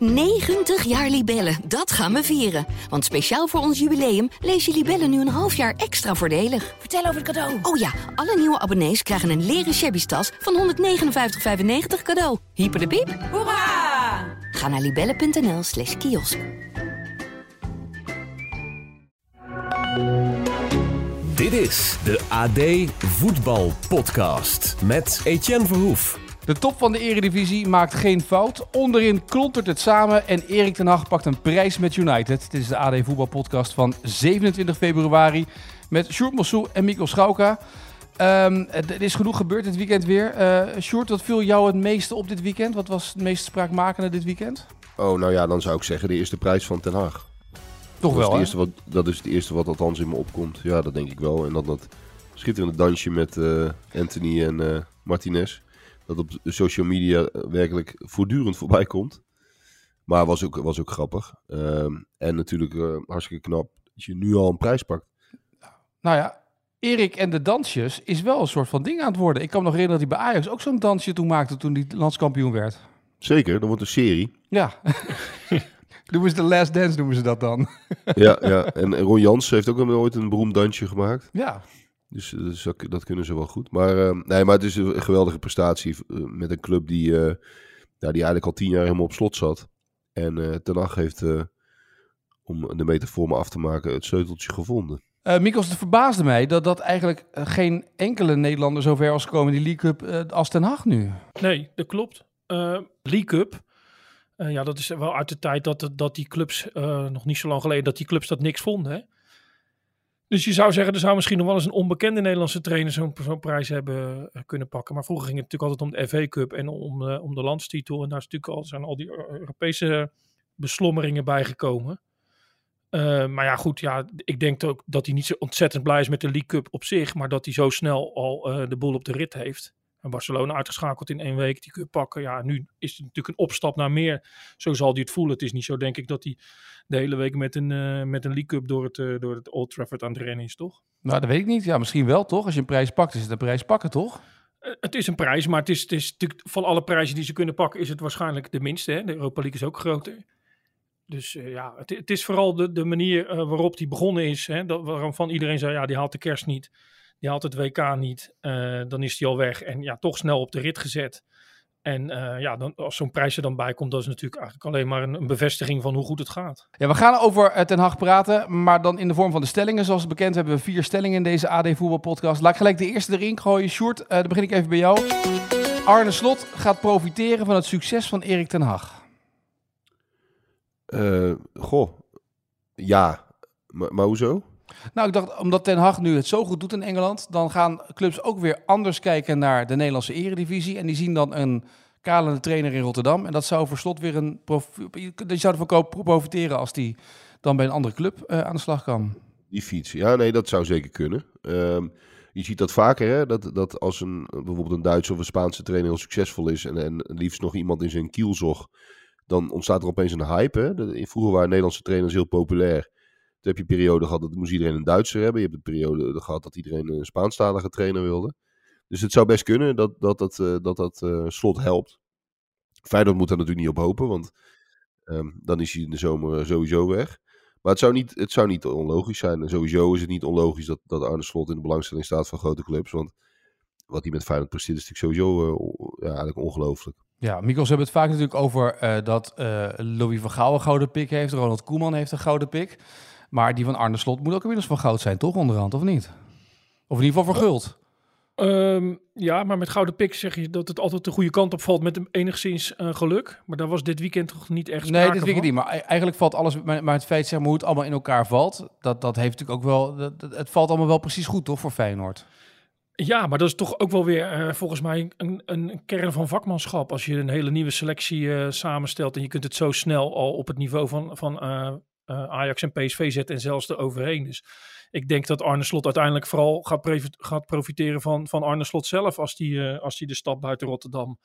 90 jaar Libellen, dat gaan we vieren. Want speciaal voor ons jubileum lees je Libellen nu een half jaar extra voordelig. Vertel over het cadeau. Oh ja, alle nieuwe abonnees krijgen een leren shabby tas van 159,95 cadeau. Hyper de piep. Hoera! Ga naar libellen.nl slash kiosk. Dit is de AD Voetbal Podcast met Etienne Verhoef. De top van de Eredivisie maakt geen fout. Onderin klontert het samen en Erik ten Hag pakt een prijs met United. Dit is de AD Voetbal Podcast van 27 februari met Sjoerd Mossou en Mikkel Schauka. Ehm, er is genoeg gebeurd dit weekend weer. Uh, Sjoerd, wat viel jou het meeste op dit weekend? Wat was het meest spraakmakende dit weekend? Oh, nou ja, dan zou ik zeggen de eerste prijs van Ten Hag. Toch dat wel, is, wat, dat is het eerste wat althans in me opkomt. Ja, dat denk ik wel. En dan dat schitterende dansje met uh, Anthony en uh, Martinez. Dat op social media werkelijk voortdurend voorbij komt. Maar was ook, was ook grappig. Uh, en natuurlijk uh, hartstikke knap dat je nu al een prijs pakt. Nou ja, Erik en de dansjes is wel een soort van ding aan het worden. Ik kan me nog herinneren dat hij bij Ajax ook zo'n dansje toen maakte toen hij landskampioen werd. Zeker, dat wordt een serie. Ja. Noemen ze de Last Dance, noemen ze dat dan. ja, ja, en Ron Jans heeft ook ooit een beroemd dansje gemaakt. Ja. Dus, dus dat, dat, kunnen ze wel goed. Maar, uh, nee, maar het is een geweldige prestatie uh, met een club die, uh, ja, die eigenlijk al tien jaar helemaal op slot zat. En uh, Ten Hag heeft, om de metafoor maar af te maken, het sleuteltje gevonden. Uh, Mikkels, het verbaasde mij dat, dat eigenlijk geen enkele Nederlander zo ver was gekomen in die League Cup als Ten Hag nu. Nee, dat klopt. League Cup, uh, ja, dat is wel uit de tijd dat, dat die clubs, uh, nog niet zo lang geleden, dat die clubs dat niks vonden. Hè? Dus je zou zeggen, er zou misschien nog wel eens een onbekende Nederlandse trainer zo'n zo prijs hebben uh, kunnen pakken. Maar vroeger ging het natuurlijk altijd om de FA Cup en om, om de landstitel. En daar is natuurlijk al, zijn al die Europese beslommeringen bijgekomen. maar ja, goed, ja, ik denk ook dat hij niet zo ontzettend blij is met de League Cup op zich. Maar dat hij zo snel al de boel op de rit heeft. En Barcelona uitgeschakeld in één week, die kun je pakken. Ja, nu is het natuurlijk een opstap naar meer. Zo zal hij het voelen. Het is niet zo, denk ik, dat hij de hele week met een, uh, met een League Cup door het, uh, door het Old Trafford aan het rennen is, toch? Nou, dat weet ik niet. Ja, misschien wel, toch? Als je een prijs pakt, is het een prijs pakken, toch? Uh, het is een prijs, maar het is, het is natuurlijk van alle prijzen die ze kunnen pakken, is het waarschijnlijk de minste. Hè? De Europa League is ook groter. Dus ja, het, het, is vooral de, de manier waarop die begonnen is. Hè? Dat, waarvan iedereen zei, ja, die haalt de kerst niet. Die haalt het WK niet, uh, dan is hij al weg. En ja, toch snel op de rit gezet. En uh, ja, dan, als zo'n prijs er dan bij komt, dat is natuurlijk eigenlijk alleen maar een, een, bevestiging van hoe goed het gaat. Ja, we gaan over Ten Hag praten, maar dan in de vorm van de stellingen. Zoals bekend hebben we vier stellingen in deze AD Voetbal Podcast. Laat ik gelijk de eerste erin gooien. Sjoerd, uh, dan begin ik even bij jou. Arne Slot gaat profiteren van het succes van Erik Ten Hag. Uh, goh, ja. Maar, maar hoezo? Nou, ik dacht, omdat Ten Hag nu het zo goed doet in Engeland, dan gaan clubs ook weer anders kijken naar de Nederlandse eredivisie. En die zien dan een kalende trainer in Rotterdam. En dat zou voor slot weer een... Die zou ervan profiteren als die dan bij een andere club uh, aan de slag kan. Die fiets, ja, nee, dat zou zeker kunnen. Um, je ziet dat vaker, hè? Dat, dat als een, bijvoorbeeld een Duitse of een Spaanse trainer heel succesvol is en, en liefst nog iemand in zijn kielzog, dan ontstaat er opeens een hype. Hè? Vroeger waren Nederlandse trainers heel populair. Heb je een periode gehad dat moest iedereen een Duitser hebben. Je hebt een periode gehad dat iedereen een Spaanstalige trainer wilde. Dus het zou best kunnen dat dat, dat, uh, dat, dat uh, slot helpt. Feyenoord moet daar natuurlijk niet op hopen, want um, dan is hij in de zomer sowieso weg. Maar het zou niet, het zou niet onlogisch zijn. En sowieso is het niet onlogisch dat, dat Arne Slot in de belangstelling staat van grote clubs. Want wat hij met Feyenoord presteert is natuurlijk sowieso ja, eigenlijk ongelooflijk. Ja, Mikkels hebben het vaak natuurlijk over dat Louis van Gaal een gouden pik heeft. Ronald Koeman heeft een gouden pik. Maar die van Arne Slot moet ook inmiddels van goud zijn, toch onderhand, of niet? Of in ieder geval verguld. Um, ja, maar met gouden pik zeg je dat het altijd de goede kant op valt met enigszins uh, geluk. Maar daar was dit weekend toch niet echt Nee, dit weekend niet. Maar eigenlijk valt alles... Maar, maar het feit zeg maar, hoe het allemaal in elkaar valt... dat, dat heeft natuurlijk ook wel... Dat, het valt allemaal wel precies goed, toch, voor Feyenoord? Ja, maar dat is toch ook wel weer uh, volgens mij een, een, kern van vakmanschap. Als je een hele nieuwe selectie uh, samenstelt... en je kunt het zo snel al op het niveau van... van Ajax en PSV zetten en zelfs eroverheen. Dus ik denk dat Arne Slot uiteindelijk vooral gaat, gaat profiteren van, van Arne Slot zelf als die, als die de stap buiten Rotterdam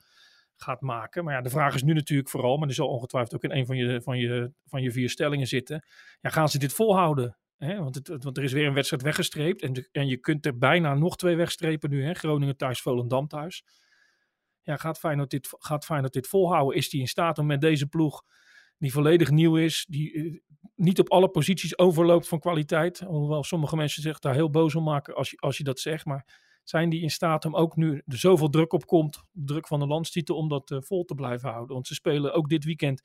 gaat maken. Maar ja, de vraag is nu natuurlijk vooral, maar die zal ongetwijfeld ook in een van je, van je, van je vier stellingen zitten. Ja, gaan ze dit volhouden? Want, het, want er is weer een wedstrijd weggestreept en, en je kunt er bijna nog twee wegstrepen nu. Groningen thuis, Volendam thuis. Ja, gaat Feyenoord dit, gaat dit volhouden? Is hij in staat om met deze ploeg die volledig nieuw is, die eh, niet op alle posities overloopt van kwaliteit. Hoewel sommige mensen zich daar heel boos om maken als je, als je dat zegt. Maar zijn die in staat om ook nu er zoveel druk op komt, druk van de landstitel, om dat eh, vol te blijven houden? Want ze spelen ook dit weekend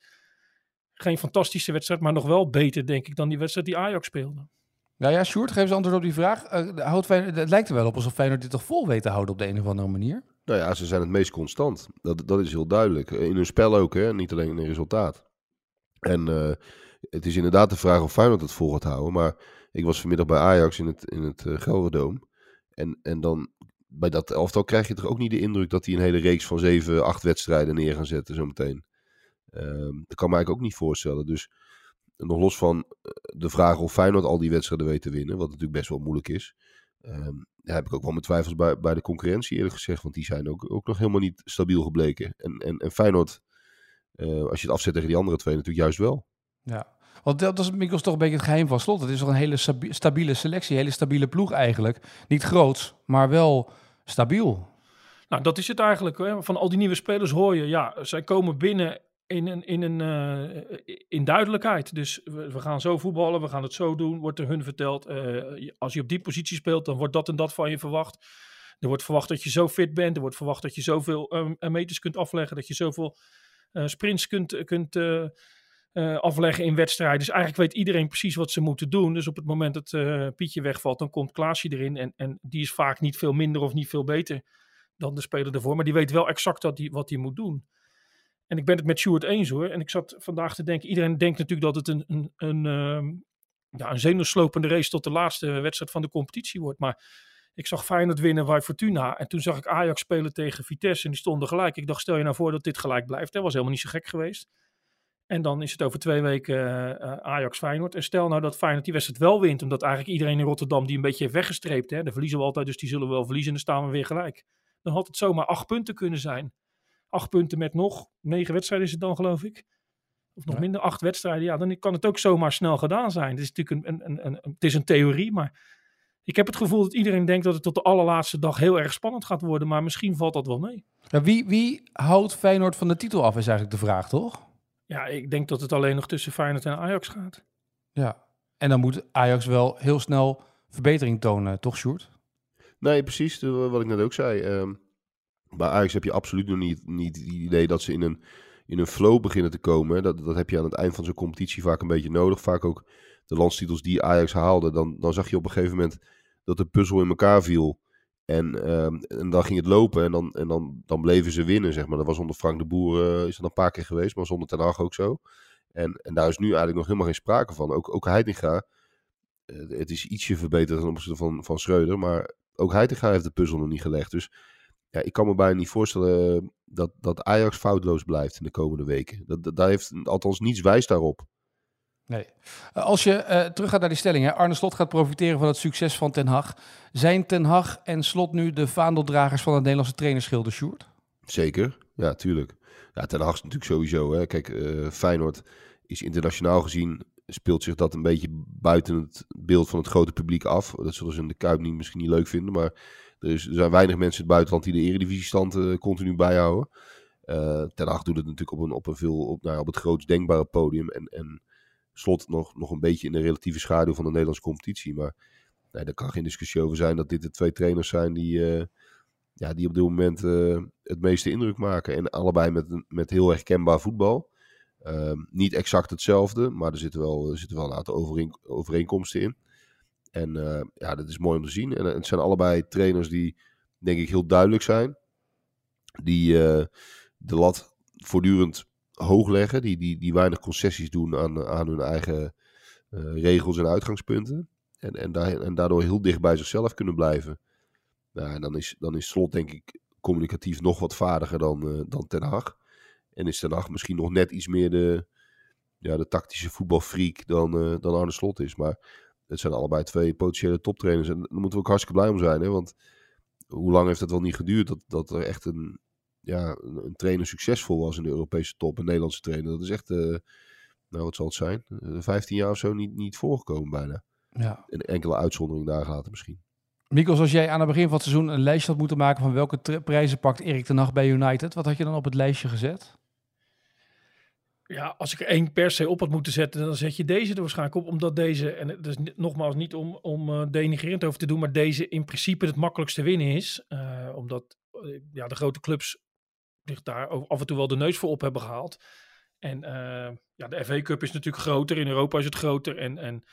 geen fantastische wedstrijd, maar nog wel beter, denk ik, dan die wedstrijd die Ajax speelde. Nou ja, Sjoerd, geef eens antwoord op die vraag. Uh, houdt Feyenoord, het lijkt er wel op alsof Feyenoord dit toch vol weet te houden op de een of andere manier. Nou ja, ze zijn het meest constant. Dat, dat is heel duidelijk. In hun spel ook, hè? niet alleen in het resultaat. En uh, het is inderdaad de vraag of Feyenoord het vol gaat houden. Maar ik was vanmiddag bij Ajax in het, in het uh, Gelderdoom. En, en dan bij dat elftal krijg je toch ook niet de indruk dat hij een hele reeks van zeven, acht wedstrijden neer gaan zetten zometeen. Uh, dat kan me eigenlijk ook niet voorstellen. Dus nog los van eh, de vraag of Feyenoord al die wedstrijden weet te winnen, wat natuurlijk best wel moeilijk is. Um, heb ik ook wel mijn twijfels bij, bij de concurrentie eerlijk gezegd. Want die zijn ook, ook nog helemaal niet stabiel gebleken. En, en, en Feyenoord, uh, als je het afzet tegen die andere twee, natuurlijk juist wel. Ja, want dat is Mikkels toch een beetje het geheim van slot. Het is toch een hele stabiele selectie, een hele stabiele ploeg eigenlijk. Niet groot, maar wel stabiel. Nou, dat is het eigenlijk. Hè. Van al die nieuwe spelers hoor je, ja, zij komen binnen in een, in, een, uh, in duidelijkheid. Dus we, we, gaan zo voetballen, we gaan het zo doen, wordt er hun verteld. Uh, als je op die positie speelt, dan wordt dat en dat van je verwacht. Er wordt verwacht dat je zo fit bent, er wordt verwacht dat je zoveel uh, meters kunt afleggen, dat je zoveel sprints kunt, kunt afleggen in wedstrijden. Dus eigenlijk weet iedereen precies wat ze moeten doen. Dus op het moment dat Pietje wegvalt, dan komt Klaasje erin. En, en die is vaak niet veel minder of niet veel beter dan de speler ervoor. Maar die weet wel exact wat hij wat die moet doen. En ik ben het met Stuart eens hoor. En ik zat vandaag te denken, iedereen denkt natuurlijk dat het een, een, een, uh, ja, een zenuwslopende race tot de laatste wedstrijd van de competitie wordt. Maar ik zag Feyenoord winnen bij Fortuna. En toen zag ik Ajax spelen tegen Vitesse en die stonden gelijk. Ik dacht, stel je nou voor dat dit gelijk blijft. Dat was helemaal niet zo gek geweest. En dan is het over twee weken uh, Ajax-Feyenoord. En stel nou dat Feyenoord die wedstrijd wel wint. Omdat eigenlijk iedereen in Rotterdam die een beetje heeft weggestreept. Hè, de verliezen we altijd, dus die zullen wel verliezen. En dan staan we weer gelijk. Dan had het zomaar acht punten kunnen zijn acht punten met nog negen wedstrijden is het dan, geloof ik. Of nog minder, acht wedstrijden. Ja, dan kan het ook zomaar snel gedaan zijn. Het is natuurlijk een, een, een, een, het is een theorie, maar ik heb het gevoel dat iedereen denkt dat het tot de allerlaatste dag heel erg spannend gaat worden. Maar misschien valt dat wel mee. Ja, wie, wie houdt Feyenoord van de titel af, is eigenlijk de vraag, toch? Ja, ik denk dat het alleen nog tussen Feyenoord en Ajax gaat. Ja, en dan moet Ajax wel heel snel verbetering tonen, toch Sjoerd? Nee, precies. Wat ik net ook zei. Um, bij Ajax heb je absoluut nog niet, niet het idee dat ze in een, in een flow beginnen te komen. Dat, dat heb je aan het eind van zo'n competitie vaak een beetje nodig. Vaak ook de landstitels die Ajax haalde. Dan, dan zag je op een gegeven moment dat de puzzel in elkaar viel. En, um, en dan ging het lopen en, dan, en dan, dan bleven ze winnen, zeg maar. Dat was onder Frank de Boer, uh, is dat een paar keer geweest, maar zonder Ten Hag ook zo. En, en daar is nu eigenlijk nog helemaal geen sprake van. Ook, ook Heitinga, uh, het is ietsje verbeterd ten opzichte van, van Schreuder, maar ook Heitinga heeft de puzzel nog niet gelegd. Dus ja, ik kan me bijna niet voorstellen eh, dat, dat Ajax foutloos blijft in de komende weken. Dat, dat, daar heeft althans niets wijs daarop. Nee. Eh, als je terug gaat naar die stelling, hè, Arne Slot gaat profiteren van het succes van Ten Hag. Zijn Ten Hag en Slot nu de vaandeldragers van het Nederlandse trainerschilder, Sjoerd? Zeker, ja, tuurlijk. Ja, Ten Hag is natuurlijk sowieso. Hè. Kijk, uh, Feyenoord is internationaal gezien, speelt zich dat een beetje buiten het beeld van het grote publiek af. Dat zullen ze in de Kuip niet, misschien niet leuk vinden, maar er, zijn weinig mensen in het buitenland die de eredivisiestand continu bijhouden. Ten Hag doet het natuurlijk op, een, op, een veel, op, nou, op het grootst denkbare podium. En, en slot nog, nog een beetje in de relatieve schaduw van de Nederlandse competitie. Maar nee, daar kan geen discussie over zijn dat dit de twee trainers zijn die, uh, ja, die op dit moment uh, het meeste indruk maken. En allebei met, met heel herkenbaar voetbal. Uh, niet exact hetzelfde, maar er zitten wel, er zitten wel een aantal overeen, overeenkomsten in. En uh, ja, dat is mooi om te zien. En het zijn allebei trainers die, denk ik, heel duidelijk zijn. Die de lat voortdurend hoog leggen. Die, die, die weinig concessies doen aan, aan hun eigen uh, regels en uitgangspunten. En, en, daar, en daardoor heel dicht bij zichzelf kunnen blijven. Nou, en dan is, dan is Slot, denk ik, communicatief nog wat vaardiger dan, dan Ten Hag. En is Ten Hag misschien nog net iets meer de, ja, de tactische voetbalfreak dan, dan Arne Slot is. Maar het zijn allebei twee potentiële toptrainers. En daar moeten we ook hartstikke blij om zijn. Hè? Want hoe lang heeft het wel niet geduurd dat, dat er echt een, ja, een, trainer succesvol was in de Europese top. Een Nederlandse trainer. Dat is echt, uh, nou wat zal het zijn, uh, eh, 15 jaar of zo niet, niet voorgekomen bijna. Ja. Een enkele uitzondering daar later misschien. Mikos, als jij aan het begin van het seizoen een lijstje had moeten maken van welke prijzen pakt Erik ten Hag bij United, wat had je dan op het lijstje gezet? ja, als ik er één per se op had moeten zetten, dan zet je deze er waarschijnlijk op. Omdat deze, en het is nogmaals niet om, om uh, denigrerend over te doen, maar deze in principe het makkelijkste winnen is. Uh, omdat uh, ja, de grote clubs zich daar af en toe wel de neus voor op hebben gehaald. En ja, de FA Cup is natuurlijk groter, in Europa is het groter. En, en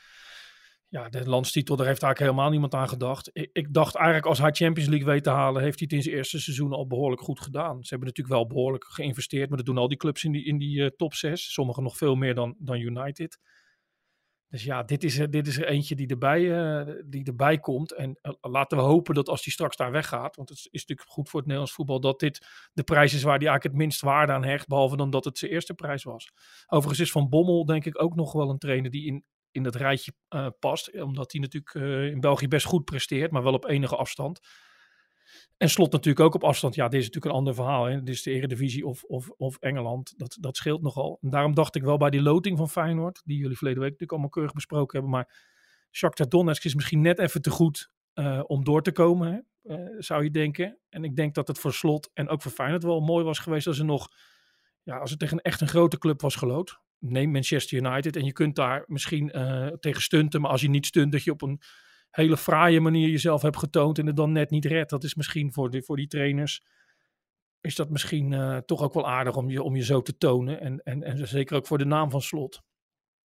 ja, de landstitel, daar heeft eigenlijk helemaal niemand aan gedacht. Ik, ik, dacht eigenlijk als hij Champions League weet te halen, heeft hij het in zijn eerste seizoen al behoorlijk goed gedaan. Ze hebben natuurlijk wel behoorlijk geïnvesteerd, maar dat doen al die clubs in die, in die uh, top 6. Sommigen nog veel meer dan, dan United. Dus ja, dit is, dit is er eentje die erbij, uh, die erbij komt. En uh, laten we hopen dat als die straks daar weggaat, want het is natuurlijk goed voor het Nederlands voetbal, dat dit de prijs is waar hij eigenlijk het minst waarde aan hecht, behalve dan dat het zijn eerste prijs was. Overigens is Van Bommel denk ik ook nog wel een trainer die in in dat rijtje uh, past. Omdat hij natuurlijk in België best goed presteert, maar wel op enige afstand. En slot natuurlijk ook op afstand. Ja, dit is natuurlijk een ander verhaal. Hè. Dit is de Eredivisie of, of, of Engeland. Dat, dat scheelt nogal. En daarom dacht ik wel bij die loting van Feyenoord, die jullie verleden week natuurlijk allemaal keurig besproken hebben. Maar Shakhtar Donetsk is misschien net even te goed uh, om door te komen, hè, zou je denken. En ik denk dat het voor Slot en ook voor Feyenoord wel mooi was geweest als er nog, ja, als het tegen echt een grote club was gelood neem Manchester United en je kunt daar misschien uh, tegen stunten, maar als je niet stunt, dat je op een hele fraaie manier jezelf hebt getoond en het dan net niet redt. Dat is misschien voor, voor die trainers, is dat misschien uh, toch ook wel aardig om je, om je zo te tonen. En, en, en zeker ook voor de naam van Slot.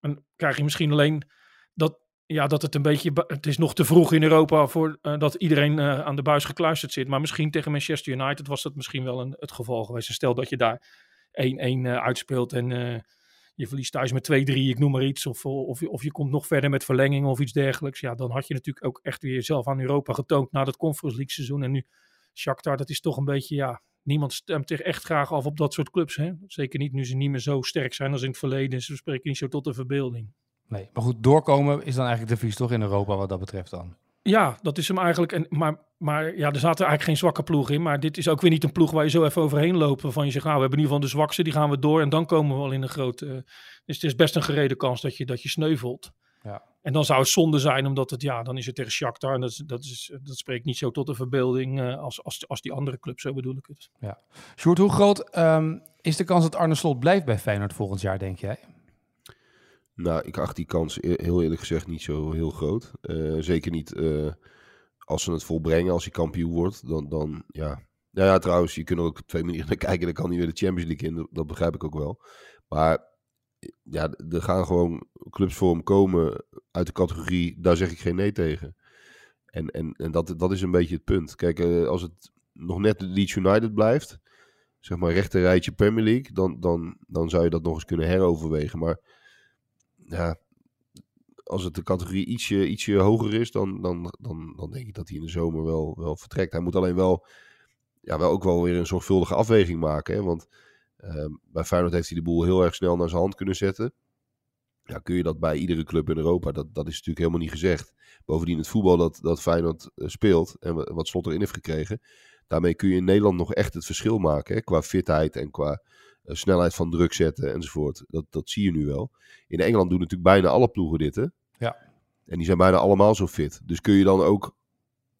En krijg je misschien alleen dat, ja, dat het een beetje, het is nog te vroeg in Europa voor uh, dat iedereen aan de buis gekluisterd zit. Maar misschien tegen Manchester United was dat misschien wel een, het geval geweest. Stel dat je daar 1-1 uitspeelt en je verliest thuis met 2-3, ik noem maar iets. Of, of, of je komt nog verder met verlenging of iets dergelijks. Ja, dan had je natuurlijk ook echt weer jezelf aan Europa getoond na dat Conference League seizoen. En nu Shakhtar, dat is toch een beetje, ja, niemand stemt zich echt graag af op dat soort clubs. Hè? Zeker niet nu ze niet meer zo sterk zijn als in het verleden. Ze spreken niet zo tot de verbeelding. Nee, maar goed, doorkomen is dan eigenlijk de vies toch in Europa wat dat betreft dan? Ja, dat is hem eigenlijk. En, maar, maar ja, er zaten eigenlijk geen zwakke ploeg in. Maar dit is ook weer niet een ploeg waar je zo even overheen loopt. Waarvan je zegt, nou, we hebben in ieder geval de zwakste, die gaan we door. En dan komen we wel in een grote. Uh, dus het is best een gereden kans dat je, dat je sneuvelt. Ja. En dan zou het zonde zijn, omdat het, ja, dan is het tegen Shakhtar. En dat, dat, is, dat spreekt niet zo tot de verbeelding uh, als, als, als die andere club, zo bedoel ik het. Ja. Sjoerd, hoe groot um, is de kans dat Arne Slot blijft bij Feyenoord volgend jaar, denk jij? Nou, ik acht die kans heel eerlijk gezegd niet zo heel groot. Uh, zeker niet uh, als ze het volbrengen, als hij kampioen wordt. Dan, dan ja. Ja, ja, trouwens, je kunt er ook op twee manieren naar kijken. Dan kan hij weer de Champions League in. Dat begrijp ik ook wel. Maar ja, er gaan gewoon clubs voor hem komen uit de categorie. Daar zeg ik geen nee tegen. En, en, en dat, dat is een beetje het punt. Kijk, als het nog net Leeds United blijft. Zeg maar rechter rijtje Premier League. Dan, dan, dan zou je dat nog eens kunnen heroverwegen. Maar ja, als het de categorie ietsje, ietsje hoger is, dan, dan, dan, dan denk ik dat hij in de zomer wel, wel vertrekt. Hij moet alleen wel, ja, wel ook wel weer een zorgvuldige afweging maken. Hè? Want uh, bij Feyenoord heeft hij de boel heel erg snel naar zijn hand kunnen zetten. Ja, kun je dat bij iedere club in Europa? Dat, dat is natuurlijk helemaal niet gezegd. Bovendien het voetbal dat, dat Feyenoord uh, speelt en wat Slot erin heeft gekregen. Daarmee kun je in Nederland nog echt het verschil maken. Qua fitheid en qua snelheid van druk zetten enzovoort. Dat, dat zie je nu wel. In Engeland doen natuurlijk bijna alle ploegen dit. Hè? Ja. En die zijn bijna allemaal zo fit. Dus kun je dan ook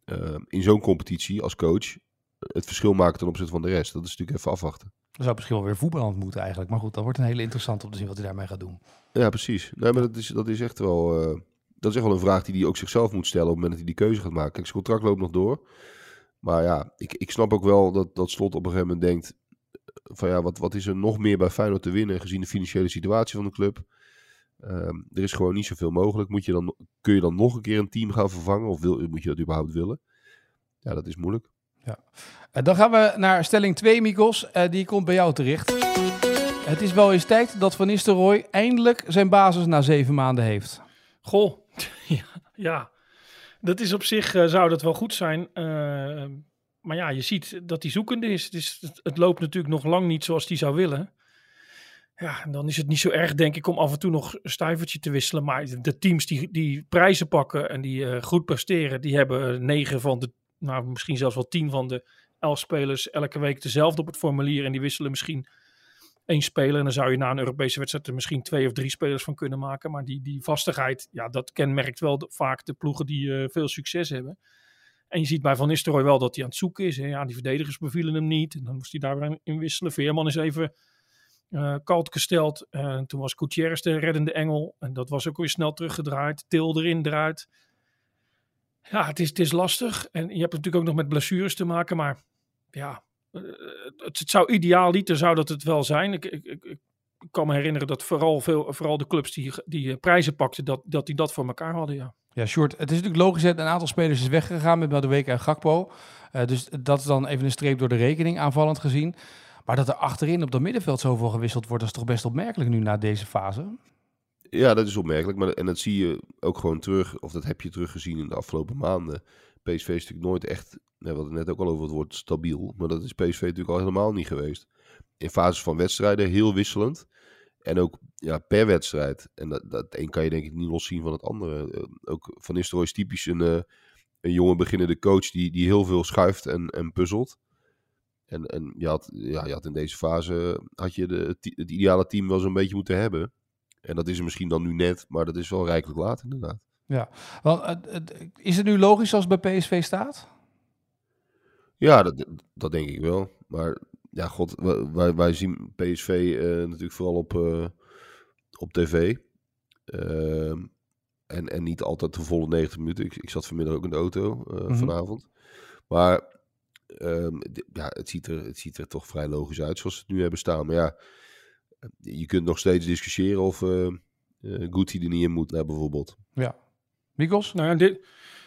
uh, in zo'n competitie als coach het verschil maken ten opzichte van de rest. Dat is natuurlijk even afwachten. Dan zou misschien wel weer voetbal moeten eigenlijk. Maar goed, dat wordt een hele interessant om te zien wat hij daarmee gaat doen. Ja, precies. Nee, maar dat is, dat is echt wel... Uh, dat is echt wel een vraag die hij ook zichzelf moet stellen op het moment dat hij die keuze gaat maken. Kijk, zijn contract loopt nog door. Maar ja, ik, ik snap ook wel dat, dat Slot op een gegeven moment denkt... van ja, wat, wat is er nog meer bij Feyenoord te winnen... gezien de financiële situatie van de club... Um, er is gewoon niet zoveel mogelijk. Moet je dan, kun je dan nog een keer een team gaan vervangen? Of wil, moet je dat überhaupt willen? Ja, dat is moeilijk. Ja. Uh, dan gaan we naar stelling 2, Mikos. Uh, die komt bij jou terecht. Het is wel eens tijd dat Van Nistelrooy eindelijk zijn basis na zeven maanden heeft. Goh, ja, ja. dat is op zich, uh, zou dat wel goed zijn. Maar ja, je ziet dat hij zoekende is. Het, het loopt natuurlijk nog lang niet zoals hij zou willen. Ja, dan is het niet zo erg, denk ik, om af en toe nog een stuivertje te wisselen. Maar de teams die, die prijzen pakken en die uh, goed presteren, die hebben negen van de, nou misschien zelfs wel tien van de elf spelers elke week dezelfde op het formulier. En die wisselen misschien één speler. En dan zou je na een Europese wedstrijd er misschien twee of drie spelers van kunnen maken. Maar die, die vastigheid, ja, dat kenmerkt wel vaak de ploegen die uh, veel succes hebben. En je ziet bij Van Nistelrooy wel dat hij aan het zoeken is. Ja, die verdedigers bevielen hem niet. En dan moest hij daar in wisselen. Veerman is even uh, kalt gesteld. En toen was Gutierrez de reddende engel. En dat was ook weer snel teruggedraaid. Til erin, eruit. Ja, het is, het is lastig. En je hebt natuurlijk ook nog met blessures te maken. Maar ja, het, het zou ideaal zou dat het wel zijn. Ik, ik, ik, kan me herinneren dat vooral, veel, vooral de clubs die, die prijzen pakten, dat, dat die dat voor elkaar hadden, ja. Ja, short. Het is natuurlijk logisch dat een aantal spelers is weggegaan met Madueke en Gakpo. Uh, dus dat is dan even een streep door de rekening aanvallend gezien. Maar dat er achterin op dat middenveld zoveel gewisseld wordt, dat is toch best opmerkelijk nu na deze fase? Ja, dat is opmerkelijk. Maar, en dat zie je ook gewoon terug, of dat heb je teruggezien in de afgelopen maanden. PSV is natuurlijk nooit echt, we hadden net ook al over het woord stabiel. Maar dat is PSV natuurlijk al helemaal niet geweest. In fases van wedstrijden heel wisselend. En ook ja, per wedstrijd. En dat, dat een kan je denk ik niet loszien van het andere. Uh, ook Van Nistelrooy is typisch een, uh, een jonge beginnende coach die, die heel veel schuift en, en puzzelt. En, en je, had, ja, je had in deze fase had je de, het, ideale team wel zo'n beetje moeten hebben. En dat is er misschien dan nu net, maar dat is wel rijkelijk laat inderdaad. Ja, want uh, is het nu logisch als het bij PSV staat? Ja, dat, dat denk ik wel. Maar ja, god, wij, wij zien PSV uh, natuurlijk vooral op, uh, op tv. Uh, en, en niet altijd de volle 90 minuten. Ik, ik zat vanmiddag ook in de auto mm -hmm. vanavond. Maar ehm, ja, het, ziet er, het ziet er toch vrij logisch uit zoals ze het nu hebben staan. Maar ja, je kunt nog steeds discussiëren of Guti er niet in moet, nou, bijvoorbeeld. Ja. Mikos? Nou ja, dit,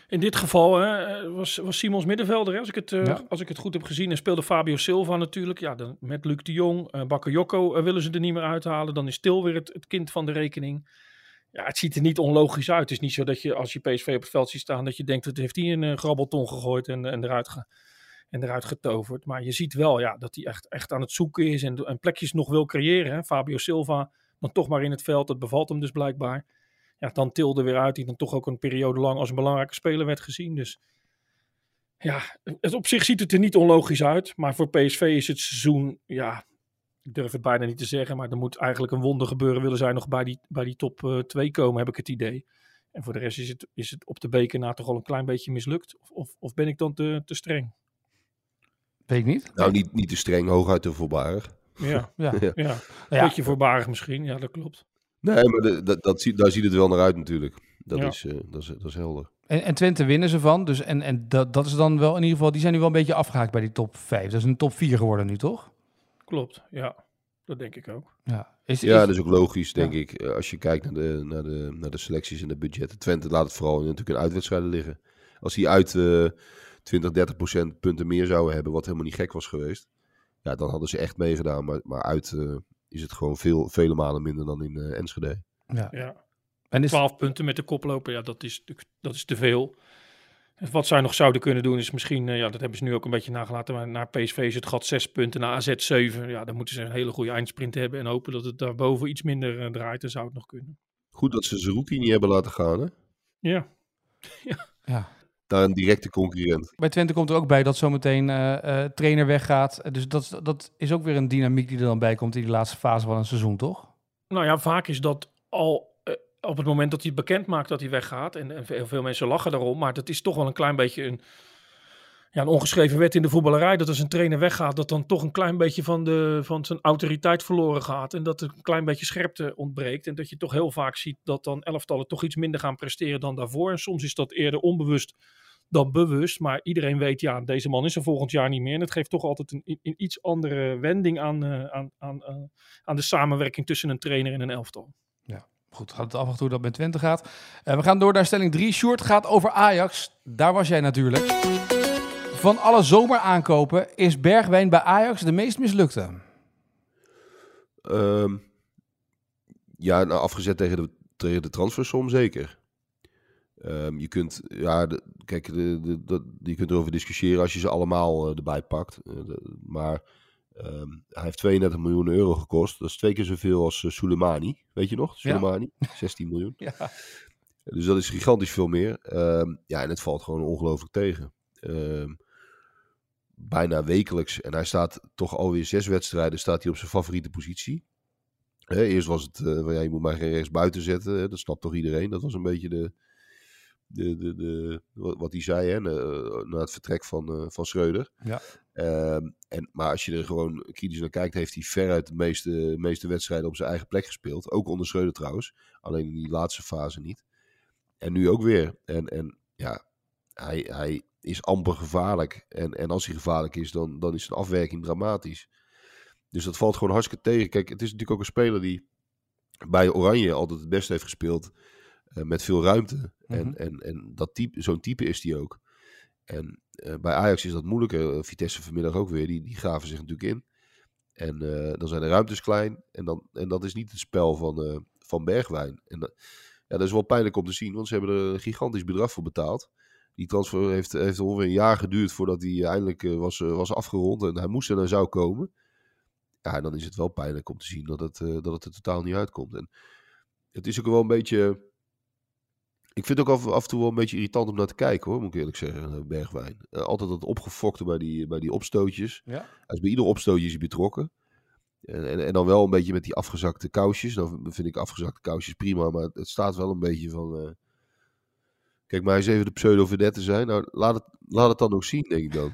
in dit geval hè, was, was Simons middenvelder, hè, als, ik het, uh, ja. als ik het goed heb gezien. En speelde Fabio Silva natuurlijk. Ja, dan, met Luc de Jong, uh, Bakayoko uh, willen ze er niet meer uithalen. Dan is Til weer het, het, kind van de rekening. Ja, het ziet er niet onlogisch uit. Het is niet zo dat je als je PSV op het veld ziet staan... dat je denkt, dat heeft hij een grabbelton gegooid en, en, eruit ge, en eruit getoverd. Maar je ziet wel ja, dat hij echt, echt aan het zoeken is en, en plekjes nog wil creëren. Hè. Fabio Silva dan toch maar in het veld. Dat bevalt hem dus blijkbaar ja, dan tilde weer uit, die dan toch ook een periode lang als een belangrijke speler werd gezien. Dus ja, het, op zich ziet het er niet onlogisch uit. Maar voor PSV is het seizoen, ja, ik durf het bijna niet te zeggen. Maar er moet eigenlijk een wonder gebeuren. Willen zij nog bij die, bij die top 2 uh, komen, heb ik het idee. En voor de rest is het, is het op de beker na toch al een klein beetje mislukt. Of, of, of ben ik dan te, te streng? Weet ik niet. Nou, niet, niet te streng, hooguit te voorbarig. Ja, ja, ja. ja. ja. beetje voorbarig misschien, ja, dat klopt. Nee, maar de, dat, dat, daar ziet het wel naar uit natuurlijk. Dat, ja. is, uh, dat, is, dat is helder. En, en Twente winnen ze van. Dus, en en dat, dat is dan wel in ieder geval... Die zijn nu wel een beetje afgehaakt bij die top 5. Dat is een top 4 geworden nu, toch? Klopt, ja. Dat denk ik ook. Ja, is, ja is... dat is ook logisch, denk ja. ik. Als je kijkt naar de, naar, de, naar de selecties en de budgetten. Twente laat het vooral natuurlijk in uitwedstrijden liggen. Als hij uit uh, 20, 30 procent punten meer zouden hebben... wat helemaal niet gek was geweest... Ja, dan hadden ze echt meegedaan. Maar, maar uit... Uh, is het gewoon veel, vele malen minder dan in uh, Enschede. Ja. ja. En is... 12 punten met de koploper, ja, dat is, dat is te veel. Wat zij nog zouden kunnen doen is misschien, uh, ja, dat hebben ze nu ook een beetje nagelaten, maar naar PSV is het gat 6 punten, naar AZ 7. Ja, dan moeten ze een hele goede eindsprint hebben en hopen dat het daarboven iets minder uh, draait, dan zou het nog kunnen. Goed dat ze Zerouki niet hebben laten gaan, hè? Ja. ja. ja daar een directe concurrent. Bij Twente komt er ook bij dat zometeen uh, uh, trainer weggaat. Dus dat, dat is ook weer een dynamiek die er dan bij komt in die laatste fase van een seizoen, toch? Nou ja, vaak is dat al uh, op het moment dat hij het bekend maakt dat hij weggaat. En, en veel, veel mensen lachen daarom, maar dat is toch wel een klein beetje een, ja, een ongeschreven wet in de voetballerij. Dat als een trainer weggaat, dat dan toch een klein beetje van, de, van zijn autoriteit verloren gaat. En dat er een klein beetje scherpte ontbreekt. En dat je toch heel vaak ziet dat dan elftallen toch iets minder gaan presteren dan daarvoor. En soms is dat eerder onbewust dan bewust. Maar iedereen weet, ja, deze man is er volgend jaar niet meer. En het geeft toch altijd een, een iets andere wending aan, uh, aan, aan, uh, aan de samenwerking tussen een trainer en een elftal. Ja, goed. Gaat het af en toe dat met Twente gaat. Uh, we gaan door naar stelling 3. Short gaat over Ajax. Daar was jij natuurlijk. Van alle zomeraankopen is Bergwijn bij Ajax de meest mislukte. Um, ja, nou, afgezet tegen de, tegen de transfersom zeker. Um, je kunt, ja, de, kijk, de, de, de, je kunt erover discussiëren als je ze allemaal uh, erbij pakt. Uh, maar um, hij heeft 32 miljoen euro gekost. Dat is twee keer zoveel als uh, Soleimani. Weet je nog? Soleimani, ja. 16 miljoen. Ja. Dus dat is gigantisch veel meer. Um, ja, en het valt gewoon ongelooflijk tegen. bijna wekelijks. En hij staat toch alweer zes wedstrijden staat hij op zijn favoriete positie. Hè, eerst was het, ja, je moet maar geen rechts buiten zetten. Hè, dat snapt toch iedereen. Dat was een beetje de, de, de, de, wat, wat hij zei, hè, na, na het vertrek van, eh, van Schreuder. Ja. Ehm, en, maar als je er gewoon kritisch naar kijkt, heeft hij veruit de meeste, meeste wedstrijden op zijn eigen plek gespeeld. Ook onder Schreuder trouwens. Alleen in die laatste fase niet. En nu ook weer. En, en ja, hij, hij is amper gevaarlijk. En, en als hij gevaarlijk is, dan, dan is zijn afwerking dramatisch. Dus dat valt gewoon hartstikke tegen. Kijk, het is natuurlijk ook een speler die bij Oranje altijd het beste heeft gespeeld. Eh, met veel ruimte. en, Mhm. en, en dat type, zo'n type is hij ook. En eh, bij Ajax is dat moeilijker. Eh, Vitesse vanmiddag ook weer. Die, die graven zich natuurlijk in. En dan zijn de ruimtes klein. En, dan, en dat is niet het spel van, van Bergwijn. En dat- ja, dat is wel pijnlijk om te zien. Want ze hebben er een gigantisch bedrag voor betaald. Die transfer heeft, heeft ongeveer een jaar geduurd voordat hij eindelijk was, was afgerond. En hij moest er naar zou komen. Ja, en dan is het wel pijnlijk om te zien dat het, dat het er totaal niet uitkomt. En het is ook wel een beetje... Ik vind het ook af, af en toe wel een beetje irritant om naar te kijken hoor, moet ik eerlijk zeggen, eh, Bergwijn. Eh, altijd dat opgefokte bij die, bij die opstootjes. Ja. Hij is bij ieder opstootje is hij betrokken. En, en, en dan wel een beetje met die afgezakte kousjes. Dan vind ik afgezakte kousjes prima, maar het, het staat wel een beetje van... eh, Kijk, maar eens even de pseudo-vedette zijn. Nou, laat het, laat het dan ook zien, denk ik dan.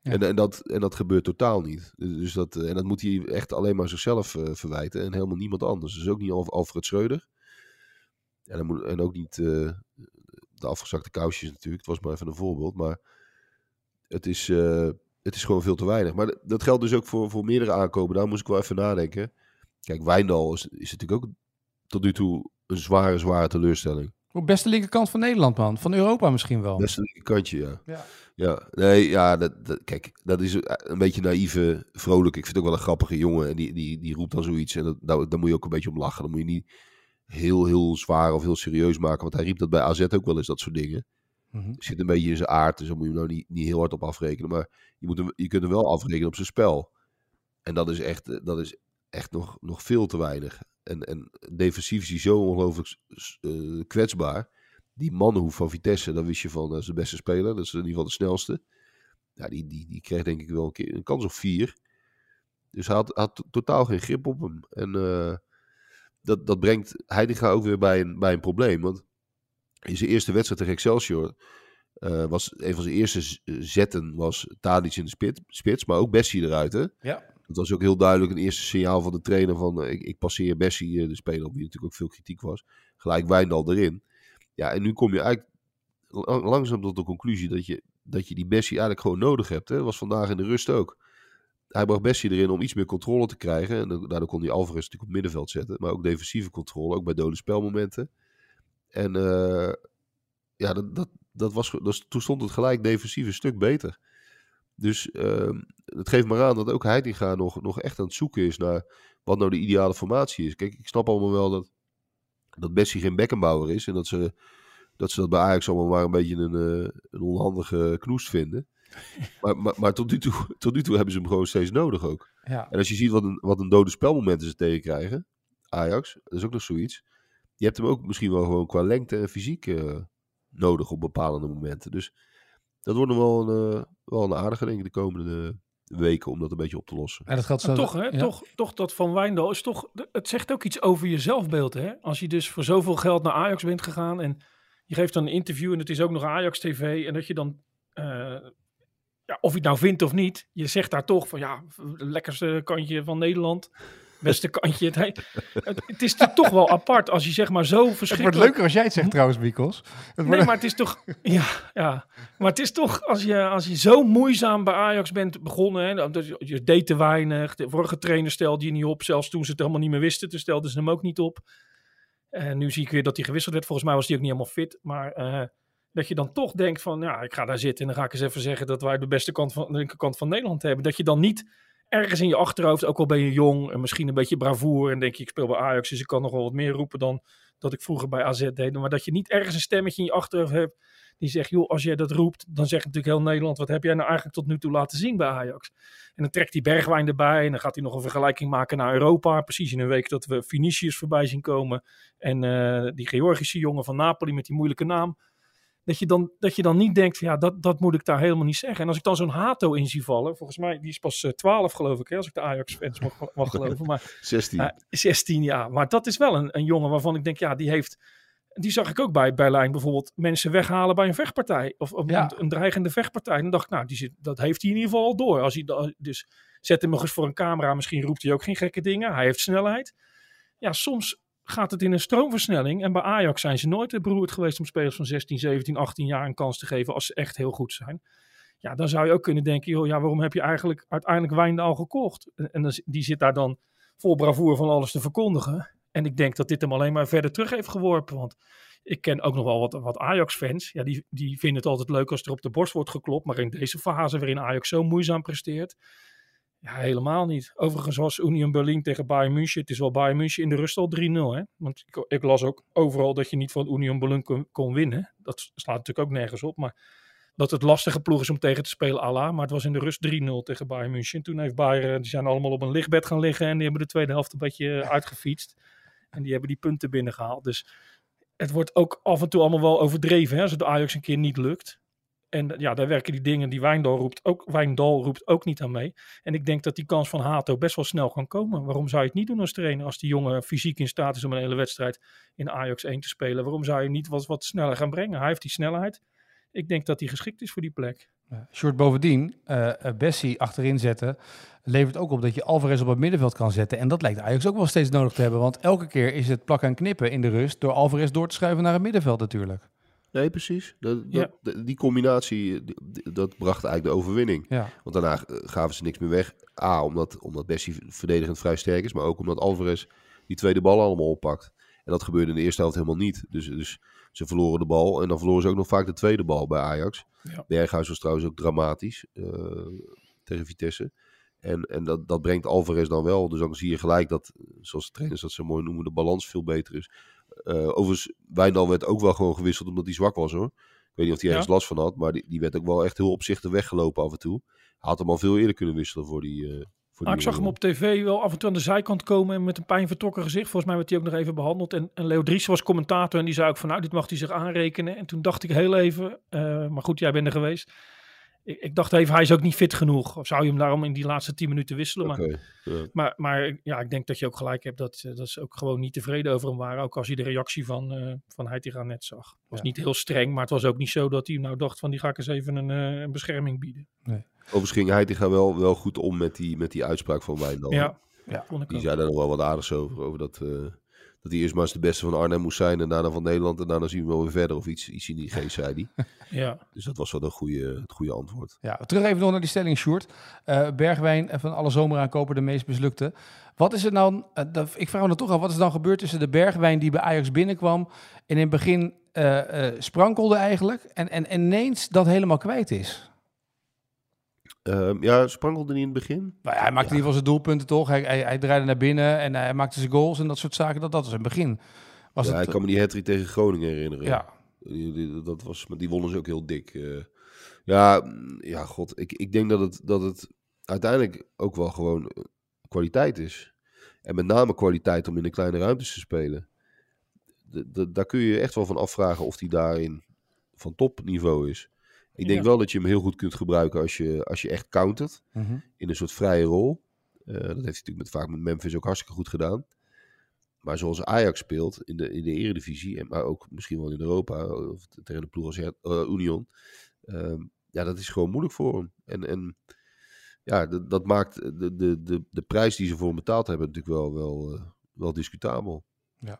Ja. En, en, dat, en dat gebeurt totaal niet. Dus dat, eh, en dat moet hij echt alleen maar zichzelf verwijten en helemaal niemand anders. Dus ook niet Alf- Alfred Schreuder. En, dan moet, en ook niet eh, de afgezakte kousjes natuurlijk. Het was maar even een voorbeeld. Maar het is, eh, het is gewoon veel te weinig. Maar dat geldt dus ook voor, voor meerdere aankopen. Daar moest ik wel even nadenken. Kijk, Wijndal is, is natuurlijk ook tot nu toe een zware, zware teleurstelling. Op beste linkerkant van Nederland, man. Van Europa misschien wel. Beste linkerkantje, ja. Ja. Ja, nee, ja, dat, dat- kijk, dat is een beetje naïeve, vrolijk. Ik vind het ook wel een grappige jongen. En die, die, die roept dan zoiets. En dat, daar, daar moet je ook een beetje om lachen. Dan moet je niet heel, heel zwaar of heel serieus maken. Want hij riep dat bij AZ ook wel eens, dat soort dingen. Mhm. Zit een beetje in zijn aard. Dus daar moet je hem nou niet, niet heel hard op afrekenen. Maar je, moet hem, je kunt hem wel afrekenen op zijn spel. En dat is echt, eh, dat is echt nog, nog veel te weinig. En, en defensief is hij zo ongelooflijk eh, kwetsbaar. Die mannenhoef van Vitesse, dat wist je van, dat is de beste speler. Dat is in ieder geval de snelste. Ja, die, die, die kreeg denk ik wel een, keer, een kans of vier. Dus hij had, had to- totaal geen grip op hem. En eh, dat, dat brengt Heidinga ook weer bij een, bij een probleem. Want in zijn eerste wedstrijd tegen Excelsior eh, was een van zijn eerste zetten was Tadic in de spit, spits, maar ook Bessie eruit. Hè? Ja. Dat was ook heel duidelijk een eerste signaal van de trainer van eh, ik, ik passeer Bessie, eh, de speler op wie natuurlijk ook veel kritiek was. Gelijk Wijndal erin. Ja, en nu kom je eigenlijk lang- langzaam tot de conclusie dat je, dat je die Bessie eigenlijk gewoon nodig hebt. Hè? Dat was vandaag in de rust ook. Hij bracht Bessie erin om iets meer controle te krijgen. En da- daardoor kon hij Alvarez natuurlijk op middenveld zetten. Maar ook defensieve controle, ook bij dode spelmomenten. En eh, ja, dat, dat, dat was, dat, toen stond het gelijk defensief een stuk beter. Dus ehm, het geeft maar aan dat ook Heitinga nog, nog echt aan het zoeken is naar wat nou de ideale formatie is. Kijk, ik snap allemaal wel dat, dat Bessie geen Beckenbauer is. En dat ze, dat ze dat bij Ajax allemaal maar een beetje een, eh, een onhandige knoest vinden. Maar, maar, maar tot, nu toe, tot nu toe hebben ze hem gewoon steeds nodig ook. Ja. En als je ziet wat een, wat een dode spelmomenten ze tegenkrijgen, Ajax, dat is ook nog zoiets. Je hebt hem ook misschien wel gewoon qua lengte en fysiek eh, nodig op bepaalde momenten. Dus dat wordt nog wel een, eh, wel een aardige, ik, de komende weken om dat een beetje op te lossen. En dat geldt Maar zo. toch, hè, ja. toch, toch dat van Wijndal is toch, het zegt ook iets over je zelfbeeld. Hè? Als je dus voor zoveel geld naar Ajax bent gegaan en je geeft dan een interview en het is ook nog Ajax TV en dat je dan, eh, ja, of je het nou vindt of niet, je zegt daar toch van ja, lekkerste kantje van Nederland, beste kantje. Het, het, het is toch wel apart als je zeg maar zo Het wordt verschrikkelijk... leuker als jij het zegt trouwens, Mikos. Het wordt- Nee, maar het is toch. Ja, ja. Maar het is toch. Als je, als je zo moeizaam bij Ajax bent begonnen. Hè, dat je, je deed te weinig. De vorige trainer stelde je niet op. Zelfs toen ze het helemaal niet meer wisten. Toen stelden ze hem ook niet op. En nu zie ik weer dat hij gewisseld werd. Volgens mij was hij ook niet helemaal fit. Maar eh, dat je dan toch denkt: van ja, ik ga daar zitten. En dan ga ik eens even zeggen dat wij de beste kant van, de linkerkant van Nederland hebben. Dat je dan niet ergens in je achterhoofd, ook al ben je jong en misschien een beetje bravoer. En denk je: ik speel bij Ajax. Dus ik kan nog wel wat meer roepen dan dat ik vroeger bij AZ deed. Maar dat je niet ergens een stemmetje in je achterhoofd hebt die zegt, joh, als jij dat roept, dan zegt natuurlijk heel Nederland, wat heb jij nou eigenlijk tot nu toe laten zien bij Ajax? En dan trekt hij Bergwijn erbij en dan gaat hij nog een vergelijking maken naar Europa. Precies in een week dat we Vinicius voorbij zien komen en eh, die Georgische jongen van Napoli met die moeilijke naam. Dat je dan, dat je dan niet denkt, van, ja, dat, dat moet ik daar helemaal niet zeggen. En als ik dan zo'n Hato in zie vallen, volgens mij, die is pas eh, 12 geloof ik, hè, als ik de Ajax-fans mag, mag geloven. Maar 16. uh, 16 jaar. Maar dat is wel een, een jongen waarvan ik denk, ja, die heeft Die zag ik ook bij Berlijn bijvoorbeeld mensen weghalen bij een vechtpartij. Of, of Ja. een, een dreigende vechtpartij. En dan dacht ik, nou, die zit, dat heeft hij in ieder geval al door. Als hij, dus zet hem nog eens voor een camera. Misschien roept hij ook geen gekke dingen. Hij heeft snelheid. Ja, soms gaat het in een stroomversnelling. En bij Ajax zijn ze nooit beroerd geweest om spelers van 16, 17, 18 jaar een kans te geven als ze echt heel goed zijn. Ja, dan zou je ook kunnen denken, joh, ja, waarom heb je eigenlijk uiteindelijk Wijndal gekocht? En, die zit daar dan vol bravoer van alles te verkondigen. En ik denk dat dit hem alleen maar verder terug heeft geworpen. Want ik ken ook nog wel wat, wat Ajax-fans. Ja, die, die vinden het altijd leuk als er op de borst wordt geklopt. Maar in deze fase waarin Ajax zo moeizaam presteert. Ja, helemaal niet. Overigens was Union Berlin tegen Bayern München. Het is wel Bayern München in de rust al 3-0. Hè? Want ik, ik las ook overal dat je niet van Union Berlin kon, kon winnen. Dat slaat natuurlijk ook nergens op. Maar dat het lastige ploeg is om tegen te spelen, Allah. Maar het was in de rust 3-0 tegen Bayern München. Toen heeft Bayern, die zijn allemaal op een lichtbed gaan liggen. En die hebben de tweede helft een beetje eh, uitgefietst. En die hebben die punten binnengehaald. Dus het wordt ook af en toe allemaal wel overdreven. Hè, als het de Ajax een keer niet lukt. En ja, daar werken die dingen die Wijndal roept ook, Wijndal roept ook niet aan mee. En ik denk dat die kans van Hato best wel snel kan komen. Waarom zou je het niet doen als trainer? Als die jongen fysiek in staat is om een hele wedstrijd in Ajax 1 te spelen. Waarom zou je niet wat, wat sneller gaan brengen? Hij heeft die snelheid. Ik denk dat hij geschikt is voor die plek. Short bovendien, eh, Bessie achterin zetten, levert ook op dat je Alvarez op het middenveld kan zetten. En dat lijkt Ajax ook wel steeds nodig te hebben. Want elke keer is het plakken en knippen in de rust door Alvarez door te schuiven naar het middenveld natuurlijk. Nee, precies. Dat, Ja. dat- die combinatie, dat bracht eigenlijk de overwinning. Ja, Want daarna eh, gaven ze niks meer weg. A, omdat, omdat Bessie verdedigend vrij sterk is. Maar ook omdat Alvarez die tweede bal allemaal oppakt. En dat gebeurde in de eerste helft helemaal niet. Dus, dus ze verloren de bal. En dan verloren ze ook nog vaak de tweede bal bij Ajax. Ja. Berghuis was trouwens ook dramatisch eh, tegen Vitesse. En, en dat, dat brengt Alvarez dan wel. Dus dan zie je gelijk dat, zoals de trainers dat zo mooi noemen, de balans veel beter is. Eh overigens, Wijndal werd ook wel gewoon gewisseld omdat hij zwak was hoor. Ik weet niet of hij Ja. ergens last van had, maar die, die werd ook wel echt heel opzichtig weggelopen af en toe. Hij had hem al veel eerder kunnen wisselen voor die... eh voor die ik zag hem op tv wel af en toe aan de zijkant komen en met een pijn vertrokken gezicht. Volgens mij werd hij ook nog even behandeld. En, en Leo Dries was commentator en die zei ook van nou, dit mag hij zich aanrekenen. En toen dacht ik heel even, eh, maar goed, jij bent er geweest. Ik, ik dacht even, hij is ook niet fit genoeg. Of zou je hem daarom in die laatste tien minuten wisselen? Maar. Maar, maar ja, ik denk dat je ook gelijk hebt dat, eh, dat ze ook gewoon niet tevreden over hem waren. Ook als je de reactie van, eh van Heitinga net zag. Het was Ja. niet heel streng, maar het was ook niet zo dat hij nou dacht van die ga ik eens even een, eh, een bescherming bieden. Overigens ging Heitinga wel, wel goed om met die, met die uitspraak van Wijndal. Ja, Ja. vond ik Die ook. zei daar nog wel wat aardigs over. Over dat, eh, dat hij eerst maar eens de beste van Arnhem moest zijn. En daarna van Nederland. En daarna zien we wel weer verder. Of iets, iets in die geest, zei hij. Ja. Dus dat was wel een goede, het goede antwoord. Ja, terug even nog naar die stelling, Sjoerd. Eh, Bergwijn van alle zomeraankopen de meest mislukte. Wat is er nou, eh, dat- ik vraag me dan toch af, wat is er dan gebeurd tussen de Bergwijn die bij Ajax binnenkwam en in het begin eh, sprankelde eigenlijk en, en, en ineens dat helemaal kwijt is? Ehm, ja, sprankelde niet in het begin. Nou ja, hij maakte in ieder geval zijn doelpunten toch. Hij, hij, hij draaide naar binnen en hij maakte zijn goals en dat soort zaken. Dat, dat was het begin. Was ja, het, ik kan me die hat tegen Groningen herinneren. ja, Die, die- dat was, maar die wonnen ze ook heel dik. eh. ja, mm, ja, god. Ik, ik denk dat het, dat het uiteindelijk ook wel gewoon eh, kwaliteit is. En met name kwaliteit om in de kleine ruimtes te spelen. De, de- daar kun je je echt wel van afvragen of hij daarin van topniveau is. Ik denk Ja. wel dat je hem heel goed kunt gebruiken als je, als je echt countert. Mhm. In een soort vrije rol. Eh, dat heeft hij natuurlijk met, vaak met Memphis ook hartstikke goed gedaan. Maar zoals Ajax speelt in de, in de eredivisie, en maar ook misschien wel in Europa, of tegen de ploeg als eh, Union. ehm, ja, dat is gewoon moeilijk voor hem. En, en ja, dat, dat maakt de, de, de, de prijs die ze voor hem betaald hebben natuurlijk wel, wel, eh, wel discutabel.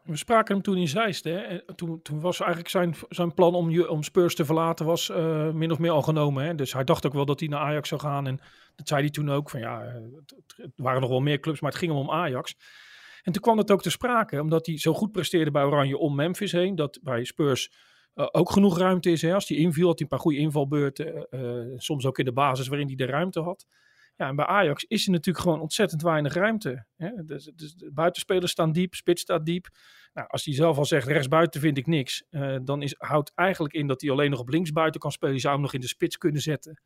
We spraken hem toen in Zeist. Hè? En Toen, toen was eigenlijk zijn, zijn plan om, om Spurs te verlaten was eh, min of meer al genomen. Hè? Dus hij dacht ook wel dat hij naar Ajax zou gaan. En dat zei hij toen ook. Van, ja, eh, het, waren nog wel meer clubs, maar het ging hem om Ajax. En toen kwam het ook te sprake. Omdat hij zo goed presteerde bij Oranje om Memphis heen. Dat bij Spurs eh, ook genoeg ruimte is. Hè? Als hij inviel, had hij een paar goede invalbeurten. soms ook in de basis waarin hij de ruimte had. Ja, en bij Ajax is er natuurlijk gewoon ontzettend weinig ruimte. Hè? Dus, dus de buitenspelers staan diep, spits staat diep. Nou, als hij zelf al zegt, rechtsbuiten vind ik niks. eh, dan is, houdt eigenlijk in dat hij alleen nog op linksbuiten kan spelen. Je zou hem nog in de spits kunnen zetten.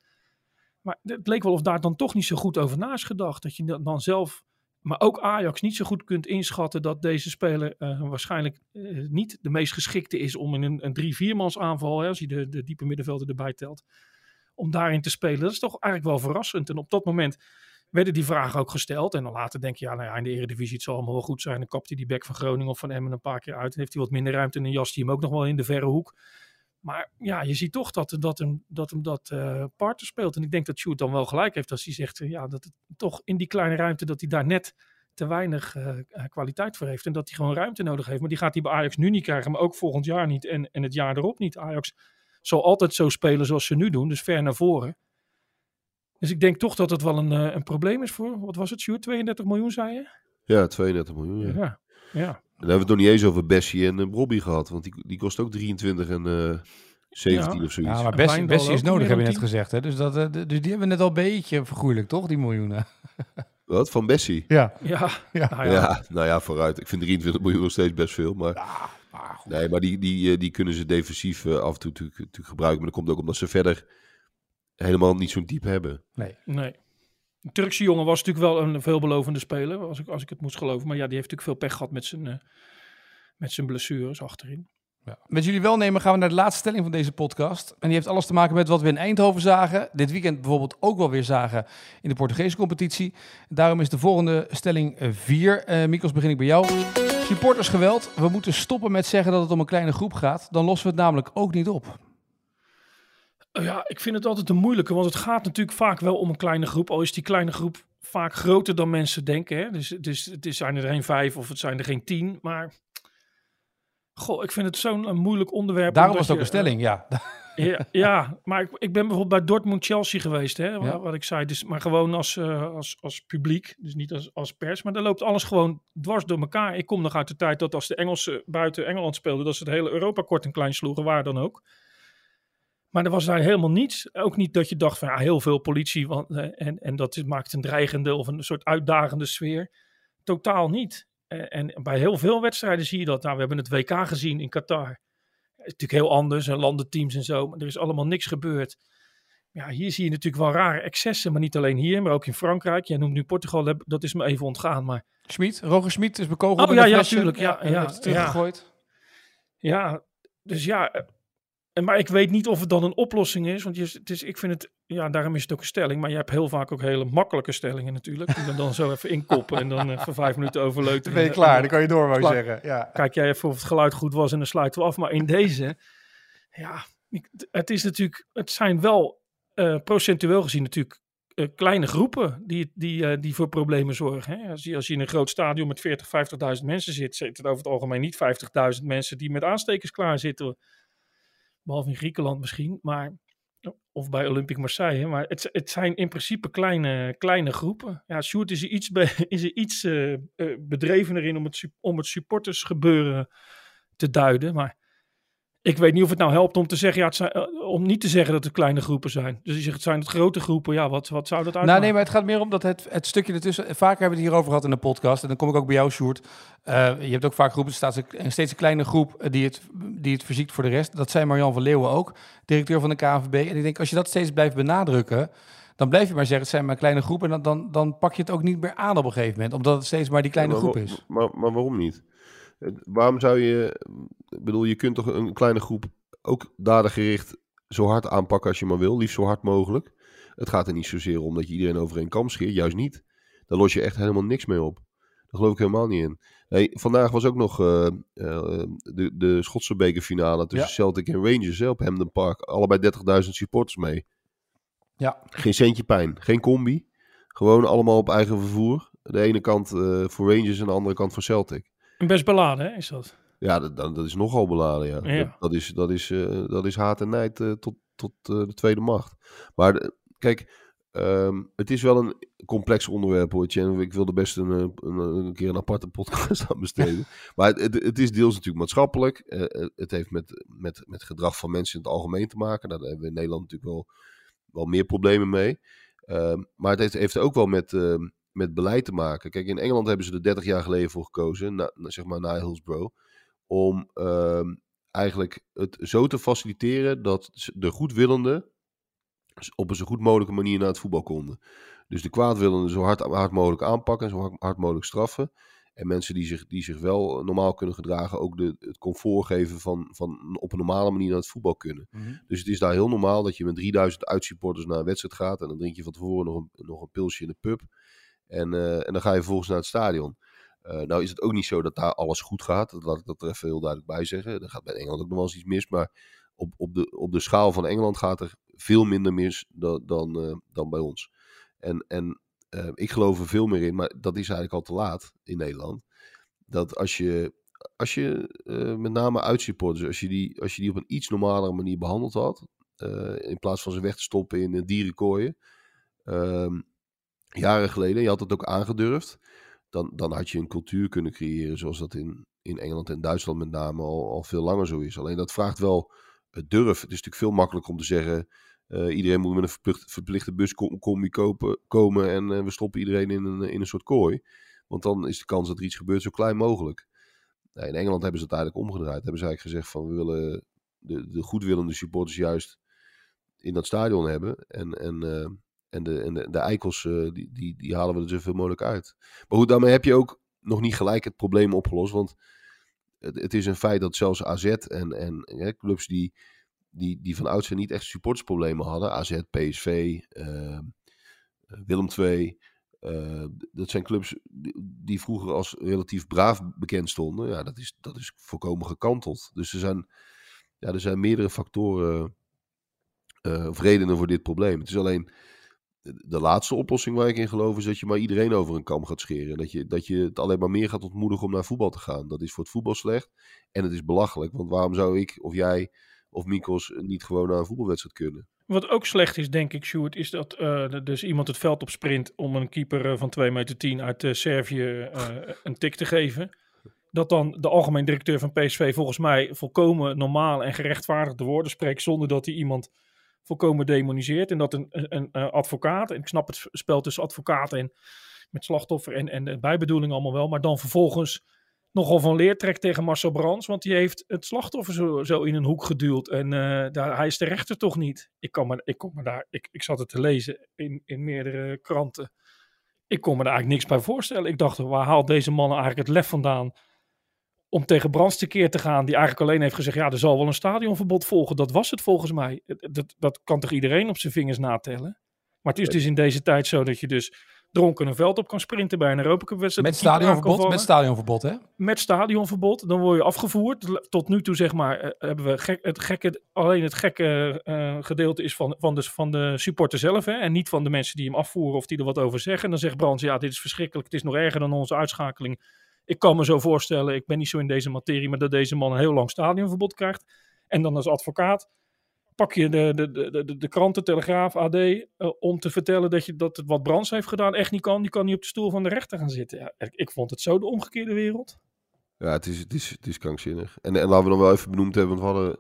Maar het leek wel of daar dan toch niet zo goed over na is gedacht. Dat je dan- zelf, maar ook Ajax, niet zo goed kunt inschatten dat deze speler eh, waarschijnlijk eh, niet de meest geschikte is om in een, een 3-4-mans aanval, hè, als je de, de diepe middenvelden erbij telt, om daarin te spelen. Dat is toch eigenlijk wel verrassend. En op dat moment werden die vragen ook gesteld. En dan later denk je, ja, nou ja, in de Eredivisie het zal allemaal wel goed zijn. Dan kapt hij die bek van Groningen of van Emmen een paar keer uit. En heeft hij wat minder ruimte en dan jast hij hem ook nog wel in de verre hoek. Maar ja, je ziet toch dat, dat hem dat, hem dat uh, partner speelt. En ik denk dat Sjoerd dan wel gelijk heeft als hij zegt, ja, dat het toch in die kleine ruimte, dat hij daar net te weinig uh, kwaliteit voor heeft. En dat hij gewoon ruimte nodig heeft. Maar die gaat hij bij Ajax nu niet krijgen, maar ook volgend jaar niet. En, en het jaar erop niet. Ajax zal altijd zo spelen zoals ze nu doen, dus ver naar voren. Dus ik denk toch dat het wel een, uh, een probleem is voor, wat was het, Sjoerd? 32 miljoen, zei je? Ja, 32 miljoen, ja. Ja, ja. Dan hebben we het nog niet eens over Bessie en uh, Robbie gehad, want die, die kost ook 23 en uh, 17 Ja. of zoiets. Ja, maar En Bessie, Bessie is nodig, heb je net 10. gezegd. Hè? Dus, dat, eh, dus die hebben we net al een beetje vergoeilijk, toch? Die miljoenen. Wat, van Bessie? Ja. Ja, Ja. Nou Ja. nou ja, vooruit. Ik vind 23 miljoen nog steeds best veel, maar... Goed. Nee, maar die, die, eh, die kunnen ze defensief eh, af en toe natuurlijk, natuurlijk gebruiken. Maar dat komt ook omdat ze verder helemaal niet zo'n type hebben. Nee. Nee. De Turkse jongen was natuurlijk wel een veelbelovende speler, als ik, als ik het moest geloven. Maar ja, die heeft natuurlijk veel pech gehad met zijn, eh, met zijn blessures achterin. Ja. Met jullie welnemen gaan we naar de laatste stelling van deze podcast. En die heeft alles te maken met wat we in Eindhoven zagen. Dit weekend bijvoorbeeld ook wel weer zagen in de Portugese competitie. Daarom is de volgende stelling 4. Eh Mikos, begin ik bij jou. Supportersgeweld. We moeten stoppen met zeggen dat het om een kleine groep gaat. Dan lossen we het namelijk ook niet op. Uh, Ja, ik vind het altijd een moeilijke, want het gaat natuurlijk vaak wel om een kleine groep. Al is die kleine groep vaak groter dan mensen denken. Hè? Dus, dus het zijn er geen vijf of het zijn er geen tien. Maar goh, ik vind het zo'n een moeilijk onderwerp. Daarom was het ook een stelling, ja. Ja, ja, maar ik, ik ben bijvoorbeeld bij Dortmund-Chelsea geweest, hè, wa- Ja. wat ik zei. Dus, maar gewoon als, eh, als, als publiek, dus niet als, als pers. Maar daar loopt alles gewoon dwars door elkaar. Ik kom nog uit de tijd dat als de Engelsen buiten Engeland speelden, dat ze het hele Europa kort en klein sloegen, waar dan ook. Maar er was daar helemaal niets. Ook niet dat je dacht van ja, heel veel politie want, en, en dat maakt een dreigende of een soort uitdagende sfeer. Totaal niet. Eh, en bij heel veel wedstrijden zie je dat. Nou, we hebben het WK gezien in Qatar. Natuurlijk heel anders en landenteams en zo, maar er is allemaal niks gebeurd. Ja, hier zie je natuurlijk wel rare excessen, maar niet alleen hier, maar ook in Frankrijk. Jij noemt nu Portugal, dat is me even ontgaan, maar Schmid, Roger Schmid is bekogeld Oh, ja, ja, flesje. tuurlijk, ja, ja, het teruggegooid. Ja, dus ja. Eh, en Maar ik weet niet of het dan een oplossing is. Want je, het is, ik vind het, ja, daarom is het ook een stelling. Maar je hebt heel vaak ook hele makkelijke stellingen natuurlijk. Die dan, dan zo even inkoppen en dan even vijf minuten overleuten. Dan ben je En- klaar, en dan kan je door, wou Klaar. zeggen. Ja. Kijk jij even of het geluid goed was en dan sluiten we af. Maar in deze, ja, ik- het is natuurlijk, het zijn wel eh, procentueel gezien natuurlijk eh, kleine groepen die, die, eh, die voor problemen zorgen. Hè? Als, je, als je in een groot stadion met 40, 50.000 mensen zit, zitten er over het algemeen niet 50.000 mensen die met aanstekers klaar zitten. Behalve in Griekenland misschien, maar of bij Olympique Marseille. Maar het, het zijn in principe kleine, kleine groepen. Ja, Sjoerd is er iets, be- is er iets eh, eh, bedrevener in om het, om het supportersgebeuren te duiden. Maar ik weet niet of het nou helpt om te zeggen, ja, het zijn, eh, om niet te zeggen dat het kleine groepen zijn. Dus je zegt het zijn het grote groepen. Ja, wat, wat zou dat uitmaken? Nou, nee, maar het gaat meer om dat het, het stukje ertussen. Vaker hebben we het hierover gehad in de podcast. En dan kom ik ook bij jou, Sjoerd. Eh, je hebt ook vaak groepen. Er staat een- steeds een kleine groep eh, die het, die het verziekt voor de rest. Dat zei Marjan van Leeuwen ook, directeur van de KNVB. En ik denk, als je dat steeds blijft benadrukken. dan blijf je maar zeggen, het zijn maar kleine groepen. En dan, dan, dan pak je het ook niet meer aan op een gegeven moment. Omdat het steeds maar die kleine Ja, maar groep is. Maar, maar waarom niet? Waarom zou je... Ik bedoel, je kunt toch een kleine groep ook dadengericht zo hard aanpakken als je maar wil. Liefst zo hard mogelijk. Het gaat er niet zozeer om dat je iedereen over één kam scheert. Juist niet. Daar los je echt helemaal niks mee op. Daar geloof ik helemaal niet in. Hey, vandaag was ook nog eh, eh, de, de Schotse bekerfinale tussen Ja. Celtic en Rangers hè, op Hampden Park. Allebei 30.000 supporters mee. Ja. Geen centje pijn. Geen combi. Gewoon allemaal op eigen vervoer. De ene kant eh, voor Rangers en de andere kant voor Celtic. Best beladen, hè, is dat? Ja, dat, dat is nogal beladen, ja. Ja. Dat, dat is, dat, is, eh, dat is haat en nijd eh, tot, tot eh, de tweede macht. Maar kijk, ehm, het is wel een complex onderwerp, hoor. Ik wil er best een, een, een keer een aparte podcast aan besteden. maar het, het, is deels natuurlijk maatschappelijk. Het heeft met, met, met gedrag van mensen in het algemeen te maken. Daar hebben we in Nederland natuurlijk wel, wel meer problemen mee. Ehm, maar het heeft, heeft ook wel met, ehm, met beleid te maken. Kijk, in Engeland hebben ze er 30 jaar geleden voor gekozen, na- zeg maar na Hillsborough om ehm, eigenlijk het zo te faciliteren dat de goedwillenden op een zo goed mogelijke manier naar het voetbal konden. Dus de kwaadwillenden zo hard, hard mogelijk aanpakken en zo hard, hard mogelijk straffen. En mensen die zich, die zich wel normaal kunnen gedragen, ook de, het comfort geven van, van op een normale manier naar het voetbal kunnen. Dus het is daar heel normaal dat je met 3000 uitsupporters naar een wedstrijd gaat. En dan drink je van tevoren nog een, nog een pilsje in de pub. En, eh, en dan ga je vervolgens naar het stadion. Uh, nou is het ook niet zo dat daar alles goed gaat. Dat laat ik dat er even heel duidelijk bij zeggen. Er gaat bij Engeland ook nog wel eens iets mis. Maar op, op, de, op de schaal van Engeland gaat er veel minder mis dan, dan, uh, dan bij ons. En, en uh, ik geloof er veel meer in, maar dat is eigenlijk al te laat in Nederland. Dat als je, als je met name uitsupporters, als je, die, als je die op een iets normalere manier behandeld had. in plaats van ze weg te stoppen in dierenkooien. Ehm, jaren geleden, je had het ook aangedurfd dan, dan had je een cultuur kunnen creëren zoals dat in, in Engeland en Duitsland met name al, al veel langer zo is. Alleen dat vraagt wel het durf. Het is natuurlijk veel makkelijker om te zeggen, uh, iedereen moet met een verplicht, verplichte buscombi kopen, komen en uh, we stoppen iedereen in een, in een soort kooi. Want dan is de kans dat er iets gebeurt zo klein mogelijk. In Engeland hebben ze het eigenlijk omgedraaid. Hebben ze eigenlijk gezegd van we willen de, de goedwillende supporters juist in dat stadion hebben. En, en uh, en de, en de, de eikels, uh, die, die, die halen we er zoveel mogelijk uit. Maar goed, daarmee heb je ook nog niet gelijk het probleem opgelost. Want het, het is een feit dat zelfs AZ en, en clubs die, die, die van oudsher niet echt supportsproblemen hadden. AZ, PSV, uh, Willem II. Uh, dat zijn clubs die vroeger als relatief braaf bekend stonden. Ja, dat is, dat is volkomen gekanteld. Dus er zijn, ja, er zijn meerdere factoren of redenen voor dit probleem. Het is alleen de laatste oplossing waar ik in geloof is dat je maar iedereen over een kam gaat scheren. Dat je, dat je het alleen maar meer gaat ontmoedigen om naar voetbal te gaan. Dat is voor het voetbal slecht en het is belachelijk. Want waarom zou ik of jij of Mikos niet gewoon naar een voetbalwedstrijd kunnen? Wat ook slecht is, denk ik, Sjoerd, is dat uh, dus iemand het veld op sprint om een keeper uh, van 2 meter 10 uit uh, Servië een tik te geven. Dat dan de algemeen directeur van PSV volgens mij volkomen normaal en gerechtvaardigde woorden spreekt zonder dat hij iemand volkomen demoniseert. En dat een, een, een, advocaat, en ik snap het spel tussen advocaat en met slachtoffer en, en bijbedoeling allemaal wel, maar dan vervolgens nogal van leer trekt tegen Marcel Brands, want die heeft het slachtoffer zo, in een hoek geduwd. En uh, daar, hij is de rechter toch niet. Ik, kan me, ik, kon me daar, ik, ik zat het te lezen in, in meerdere kranten. Ik kon me daar eigenlijk niks bij voorstellen. Ik dacht, waar haalt deze man eigenlijk het lef vandaan om tegen Brands keer te gaan, die eigenlijk alleen heeft gezegd: ja, er zal wel een stadionverbod volgen. Dat was het volgens mij. Dat, dat kan toch iedereen op zijn vingers natellen? Maar het is dus in deze tijd zo dat je dus dronken een veld op kan sprinten bij een Europa Cup wedstrijd. Met stadionverbod, met stadionverbod, hè? Met stadionverbod. Dan word je afgevoerd. Tot nu toe, zeg maar, uh, hebben we gek, het gekke, alleen het gekke uh, gedeelte is van, van, de, van de supporter zelf, hè? En niet van de mensen die hem afvoeren of die er wat over zeggen. En dan zegt Brands, ja, dit is verschrikkelijk. Het is nog erger dan onze uitschakeling ik kan me zo voorstellen, ik ben niet zo in deze materie, maar dat deze man een heel lang stadionverbod krijgt. En dan als advocaat pak je de, de, de, de, de kranten, Telegraaf, AD, uh, eh, om te vertellen dat, je, dat het wat Brands heeft gedaan echt niet kan. Die kan niet op de stoel van de rechter gaan zitten. Ja, ik vond het zo de omgekeerde wereld. Ja, het is, het is, het is krankzinnig. En, en laten we nog wel even benoemd hebben, want we hadden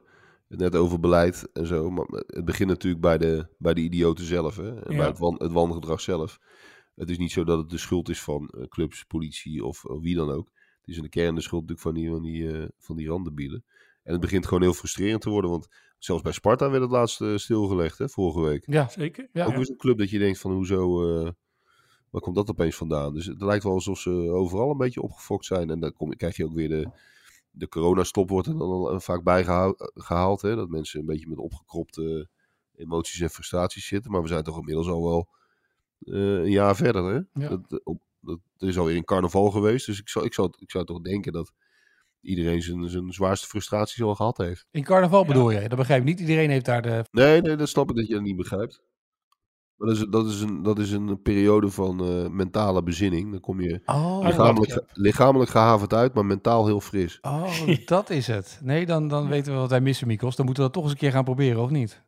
het net over beleid en zo. Maar het begint natuurlijk bij de, bij de idioten zelf, hè? En ja. bij het, wan, het wangedrag zelf. Het is niet zo dat het de schuld is van uh, clubs, politie of, of, wie dan ook. Het is in de kern de schuld natuurlijk van die, van die, uh, van die randenbielen. En het begint gewoon heel frustrerend te worden, want zelfs bij Sparta werd het laatst uh, stilgelegd, hè, vorige week. Ja, zeker. Ja, ook ja. is een club dat je denkt van, hoezo, waar komt dat opeens vandaan? Dus het lijkt wel alsof ze overal een beetje opgefokt zijn. En dan kom, krijg je ook weer de, de coronastop wordt er dan vaak bijgehaald, hè, dat mensen een beetje met opgekropte emoties en frustraties zitten. Maar we zijn toch inmiddels al wel een jaar verder. Hè? Ja. Dat, op, dat, er is alweer een carnaval geweest. Dus ik zou, ik zou, ik zou toch denken dat iedereen zijn, zijn zwaarste frustraties al gehad heeft. In carnaval bedoel je? Dat begrijp ik niet. Iedereen heeft daar de... Nee, nee, dat snap ik dat je dat niet begrijpt. Maar dat is, dat is, een, dat is een periode van uh, mentale bezinning. Dan kom je oh, lichamelijk, lichamelijk gehavend uit, maar mentaal heel fris. Oh, dat is het. Nee, dan, dan weten we wat wij missen, Mikos. Dan moeten we dat toch eens een keer gaan proberen, of niet?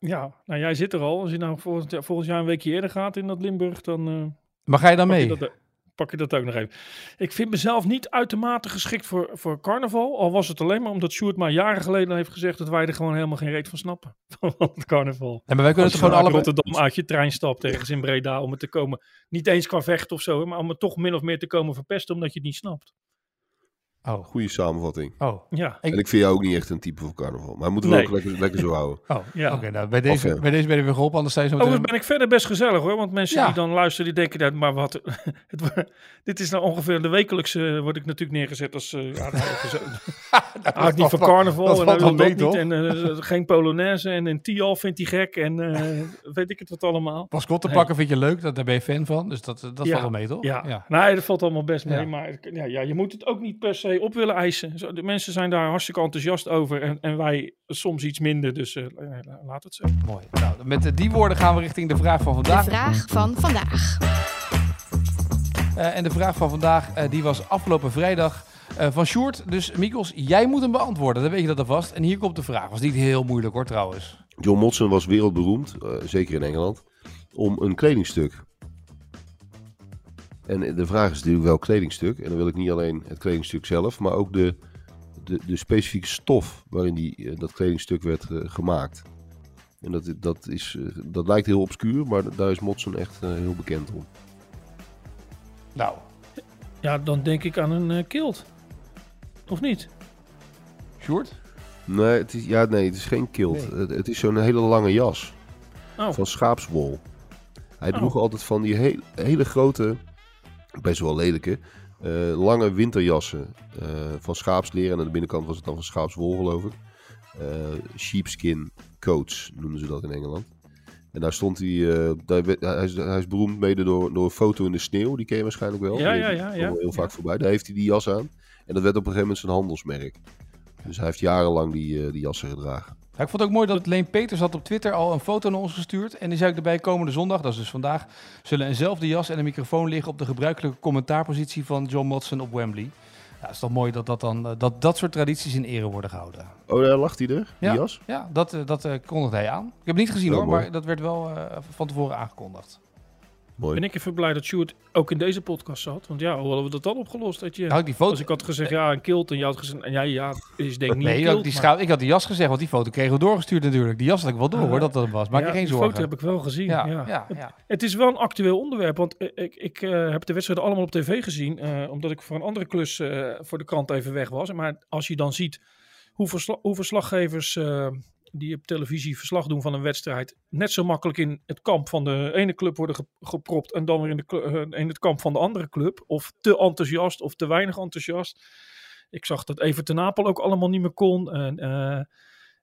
Ja, nou jij zit er al. Als je nou volgend jaar, volgend jaar een weekje eerder gaat in dat Limburg, dan... Uh, maar ga je dan mee? Je dat, pak je dat ook nog even. Ik vind mezelf niet uitermate geschikt voor, voor carnaval. Al was het alleen maar omdat Sjoerd maar jaren geleden heeft gezegd dat wij er gewoon helemaal geen reet van snappen. Van het carnaval. Ja, maar wij kunnen het gewoon allebei... Rotterdam uit je trein stapt ergens in Breda om het te komen. Niet eens qua vechten of zo, maar om het toch min of meer te komen verpesten omdat je het niet snapt. Oh, Goede samenvatting. oh. Ja, Ik- En ik vind jou ook niet echt een type voor carnaval. Maar moeten we Nee. ook lekker, lekker zo houden. Oh, Ja. oké. nou, bij, deze, Of, eh, bij deze ben je weer geholpen, anders zijn ze meteen... Overigens ben ik verder best gezellig hoor. Want mensen Ja. die dan luisteren, die denken, ja, maar wat, het, dit is nou ongeveer de wekelijkse, word ik natuurlijk neergezet als, eh ja, nou, even zo- houdt niet van carnaval dat en valt wil wel dat mee, niet. En eh, geen Polonaise en een Tial vindt hij gek en eh, weet ik het wat allemaal. Nee. pakken vind je leuk, dat, daar ben je fan van. Dus dat, dat Ja, valt wel mee, toch? Ja. nee, dat valt allemaal best mee. Ja. Maar ja, ja, je moet het ook niet per se op willen eisen. Zo, De mensen zijn daar hartstikke enthousiast over en, en wij soms iets minder. Dus eh, la- laat het zo. Mooi. Nou, met eh, die woorden gaan we richting de vraag van De vandaag. vraag van vandaag. Eh, en de vraag van vandaag, eh, die was afgelopen vrijdag eh, van Sjoerd. Dus Mikkels, jij moet hem beantwoorden. Dan weet je dat alvast. En hier komt de vraag. Was niet heel moeilijk hoor, trouwens. John Motson was wereldberoemd, eh, zeker in Engeland, om een kledingstuk. En de vraag is natuurlijk welk kledingstuk. En dan wil ik niet alleen het kledingstuk zelf, maar ook de, de, de specifieke stof waarin die, eh, dat kledingstuk werd eh, gemaakt. En dat, dat, is, eh, dat lijkt heel obscuur, maar daar is Motson echt heel bekend om. Nou, Ja, dan denk ik aan een kilt. Of niet? Sjoerd? Nee, het is, ja, nee, het is geen kilt. Nee. Het, het is zo'n hele lange jas Oh, van schaapswol. Hij Oh. droeg altijd van die heel- hele grote, best wel lelijke, eh, lange winterjassen eh, van schaapsleer. En aan de binnenkant was het dan van schaapswol, geloof ik. Eh, sheepskin coats noemden ze dat in Engeland. En daar stond hij, daar, hij, is, hij is beroemd mede door, door een foto in de sneeuw. Die ken je waarschijnlijk wel. Ja, ja, ja, ja. Heel vaak voorbij. Daar heeft hij die jas aan. En dat werd op een gegeven moment zijn handelsmerk. Dus hij heeft jarenlang die, die jassen gedragen. Ja, ik vond het ook mooi dat Leen Peters had op Twitter al een foto naar ons gestuurd. En die zei ik erbij komende zondag, dat is dus vandaag, zullen eenzelfde jas en een microfoon liggen op de gebruikelijke commentaarpositie van John Motson op Wembley. Ja, het is toch mooi dat dat, dan, eh, dat dat soort tradities in ere worden gehouden. Oh, daar lag hij er? Die Ja. jas? Ja, dat, eh, dat eh, kondigde hij aan. Ik heb het niet gezien Oh, hoor, mooi. maar dat werd wel van tevoren aangekondigd. Mooi. ben ik even blij dat Sjoerd ook in deze podcast zat. Want ja, hoe hadden we dat dan opgelost? Dat je, die foto... als ik had gezegd, ja, een kilt. En je had gezegd, en ja, ja, is denk ik niet Nee, een ik had, kilt. die maar- ik had die jas gezegd, want die foto kregen we doorgestuurd natuurlijk. Die jas had ik wel door Ah, hoor, dat dat was. Maak ja, je geen die zorgen. foto heb ik wel gezien, ja, ja. ja. Het is wel een actueel onderwerp, want eh, ik, ik eh, heb de wedstrijden allemaal op tv gezien, eh, omdat ik voor een andere klus voor de krant even weg was. Maar als je dan ziet hoe, versla- hoe verslaggevers die op televisie verslag doen van een wedstrijd, net zo makkelijk in het kamp van de ene club worden ge- gepropt en dan weer in, de, eh, in het kamp van de andere club, of te enthousiast of te weinig enthousiast. Ik zag dat Everton Napel ook allemaal niet meer kon. En, eh,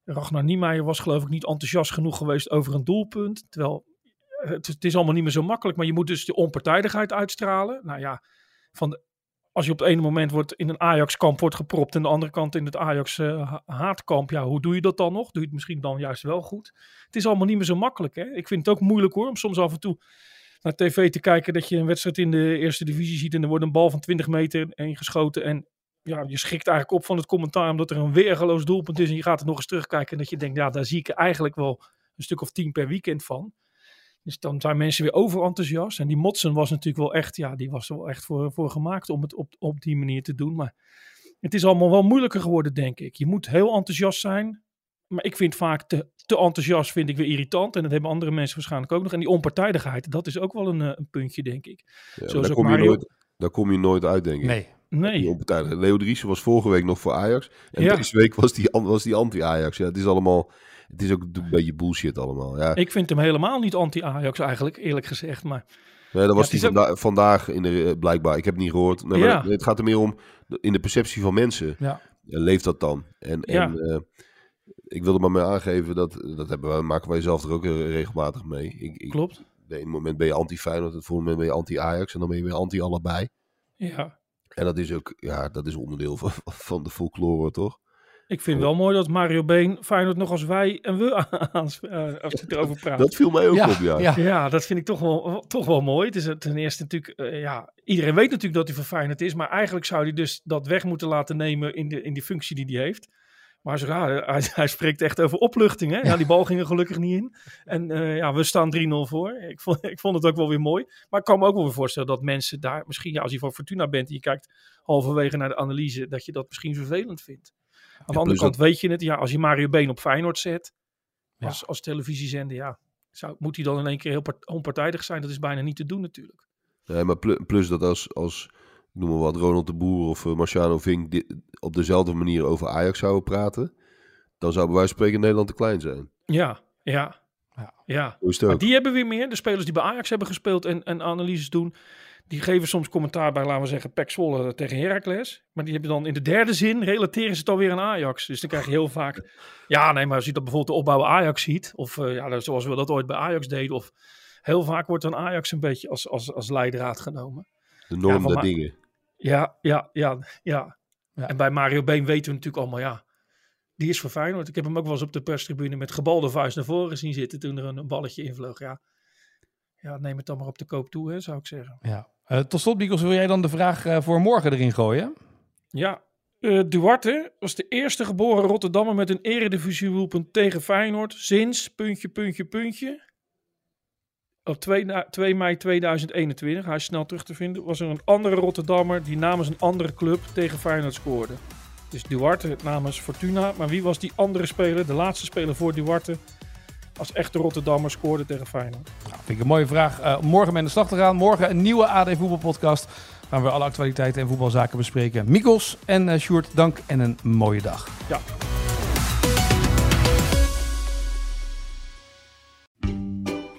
Ragnar Niemeyer was geloof ik niet enthousiast genoeg geweest over een doelpunt. Terwijl het, het is allemaal niet meer zo makkelijk, maar je moet dus de onpartijdigheid uitstralen. Nou ja, van de, als je op het ene moment wordt in een Ajax-kamp wordt gepropt en de andere kant in het Ajax-haatkamp, ja, hoe doe je dat dan nog? Doe je het misschien dan juist wel goed? Het is allemaal niet meer zo makkelijk. Hè? Ik vind het ook moeilijk hoor, om soms af en toe naar tv te kijken dat je een wedstrijd in de eerste divisie ziet en er wordt een bal van 20 meter heen geschoten en ja, je schrikt eigenlijk op van het commentaar omdat er een weergeloos doelpunt is en je gaat er nog eens terugkijken en dat je denkt, ja, daar zie ik eigenlijk wel een stuk of tien per weekend van. Dus dan zijn mensen weer overenthousiast. En die Motsen was natuurlijk wel echt, ja, die was er wel echt voor, voor gemaakt om het op, op die manier te doen. Maar het is allemaal wel moeilijker geworden, denk ik. Je moet heel enthousiast zijn. Maar ik vind vaak te, te enthousiast vind ik weer irritant. En dat hebben andere mensen waarschijnlijk ook nog. En die onpartijdigheid, dat is ook wel een, eh, een puntje, denk ik. Ja, Zoals daar, ook kom je Mario- nooit, daar kom je nooit uit, denk ik. Nee. Die Nee. Leo Driessen was vorige week nog voor Ajax. En Ja. deze week was die, was die anti-Ajax. Ja, het is allemaal... Het is ook een beetje bullshit allemaal. Ja, ik vind hem helemaal niet anti-Ajax eigenlijk, eerlijk gezegd. Maar nee, dat was die ook- vandaag in de, eh, blijkbaar. Ik heb het niet gehoord. Nee, maar Ja. het gaat er meer om, in de perceptie van mensen. Ja. leeft dat dan? En, Ja. en eh, ik wilde maar mee aangeven, dat, dat hebben we, maken wij zelf er ook eh, regelmatig mee. Ik, ik, klopt. de ene moment ben je anti-Feyenoord, het volgende moment ben je anti-Ajax. En dan ben je weer anti-allebei. Ja. En dat is ook, ja, dat is onderdeel van, van de folklore, toch? Ik vind wel mooi dat Mario Been Feyenoord nog als wij en we aan, eh, als hij erover praat. Dat viel mij ook Ja, op, ja. ja. Ja, dat vind ik toch wel, toch wel mooi. Het is ten eerste natuurlijk, eh, ja, iedereen weet natuurlijk dat hij voor Feyenoord is, maar eigenlijk zou hij dus dat weg moeten laten nemen in, de, in die functie die hij heeft. Maar zo, ja, hij, hij spreekt echt over opluchting. Hè? Ja, die bal ging er gelukkig niet in. En eh, ja, we staan 3-0 voor. Ik vond, ik vond het ook wel weer mooi. Maar ik kan me ook wel weer voorstellen dat mensen daar misschien, ja, als je voor Fortuna bent en je kijkt halverwege naar de analyse, dat je dat misschien vervelend vindt. Aan de andere kant weet je het, ja, als je Mario Been op Feyenoord zet, als, als televisiezender, ja, zou, moet hij dan in één keer heel part- onpartijdig zijn? Dat is bijna niet te doen natuurlijk. Nee, maar plu- plus dat als, als ik noem maar wat, Ronald de Boer of uh, Marciano Vink op dezelfde manier over Ajax zouden praten, dan zou bij wijze van spreken Nederland te klein zijn. Ja, ja, Ja. Maar die hebben weer meer. De spelers die bij Ajax hebben gespeeld en, en analyses doen. Die geven soms commentaar bij, laten we zeggen, Pek Zwolle tegen Heracles. Maar die hebben dan in de derde zin, relateren ze het alweer aan Ajax. Dus dan krijg je heel vaak... Ja, nee, maar als je dat bijvoorbeeld de opbouw Ajax ziet. Of uh, ja, zoals we dat ooit bij Ajax deden. Of heel vaak wordt dan Ajax een beetje als, als, als leidraad genomen. De norm Ja, der dingen. Ja, ja, ja, ja, Ja. En bij Mario Been weten we natuurlijk allemaal, ja... Die is voor Feyenoord. Ik heb hem ook wel eens op de perstribune met gebalde vuist naar voren zien zitten toen er een, een balletje invloog. Ja. ja, neem het dan maar op de koop toe, hè, zou ik zeggen. Ja. Eh, tot slot, Mikos, wil jij dan de vraag eh, voor morgen erin gooien? Ja, eh, Duarte was de eerste geboren Rotterdammer met een eredivisie-doelpunt tegen Feyenoord sinds puntje, puntje, puntje. Op 2, na- 2 mei 2021, hij is snel terug te vinden, was er een andere Rotterdammer die namens een andere club tegen Feyenoord scoorde. Dus Duarte namens Fortuna, maar wie was die andere speler, de laatste speler voor Duarte, als echte Rotterdammer scoorde tegen Feyenoord? Nou, vind ik een mooie vraag. Om morgen mee aan de slag te gaan. Morgen een nieuwe AD Voetbalpodcast. Gaan we alle actualiteiten en voetbalzaken bespreken. Mikos en uh, Sjoerd, dank en een mooie dag. Ja,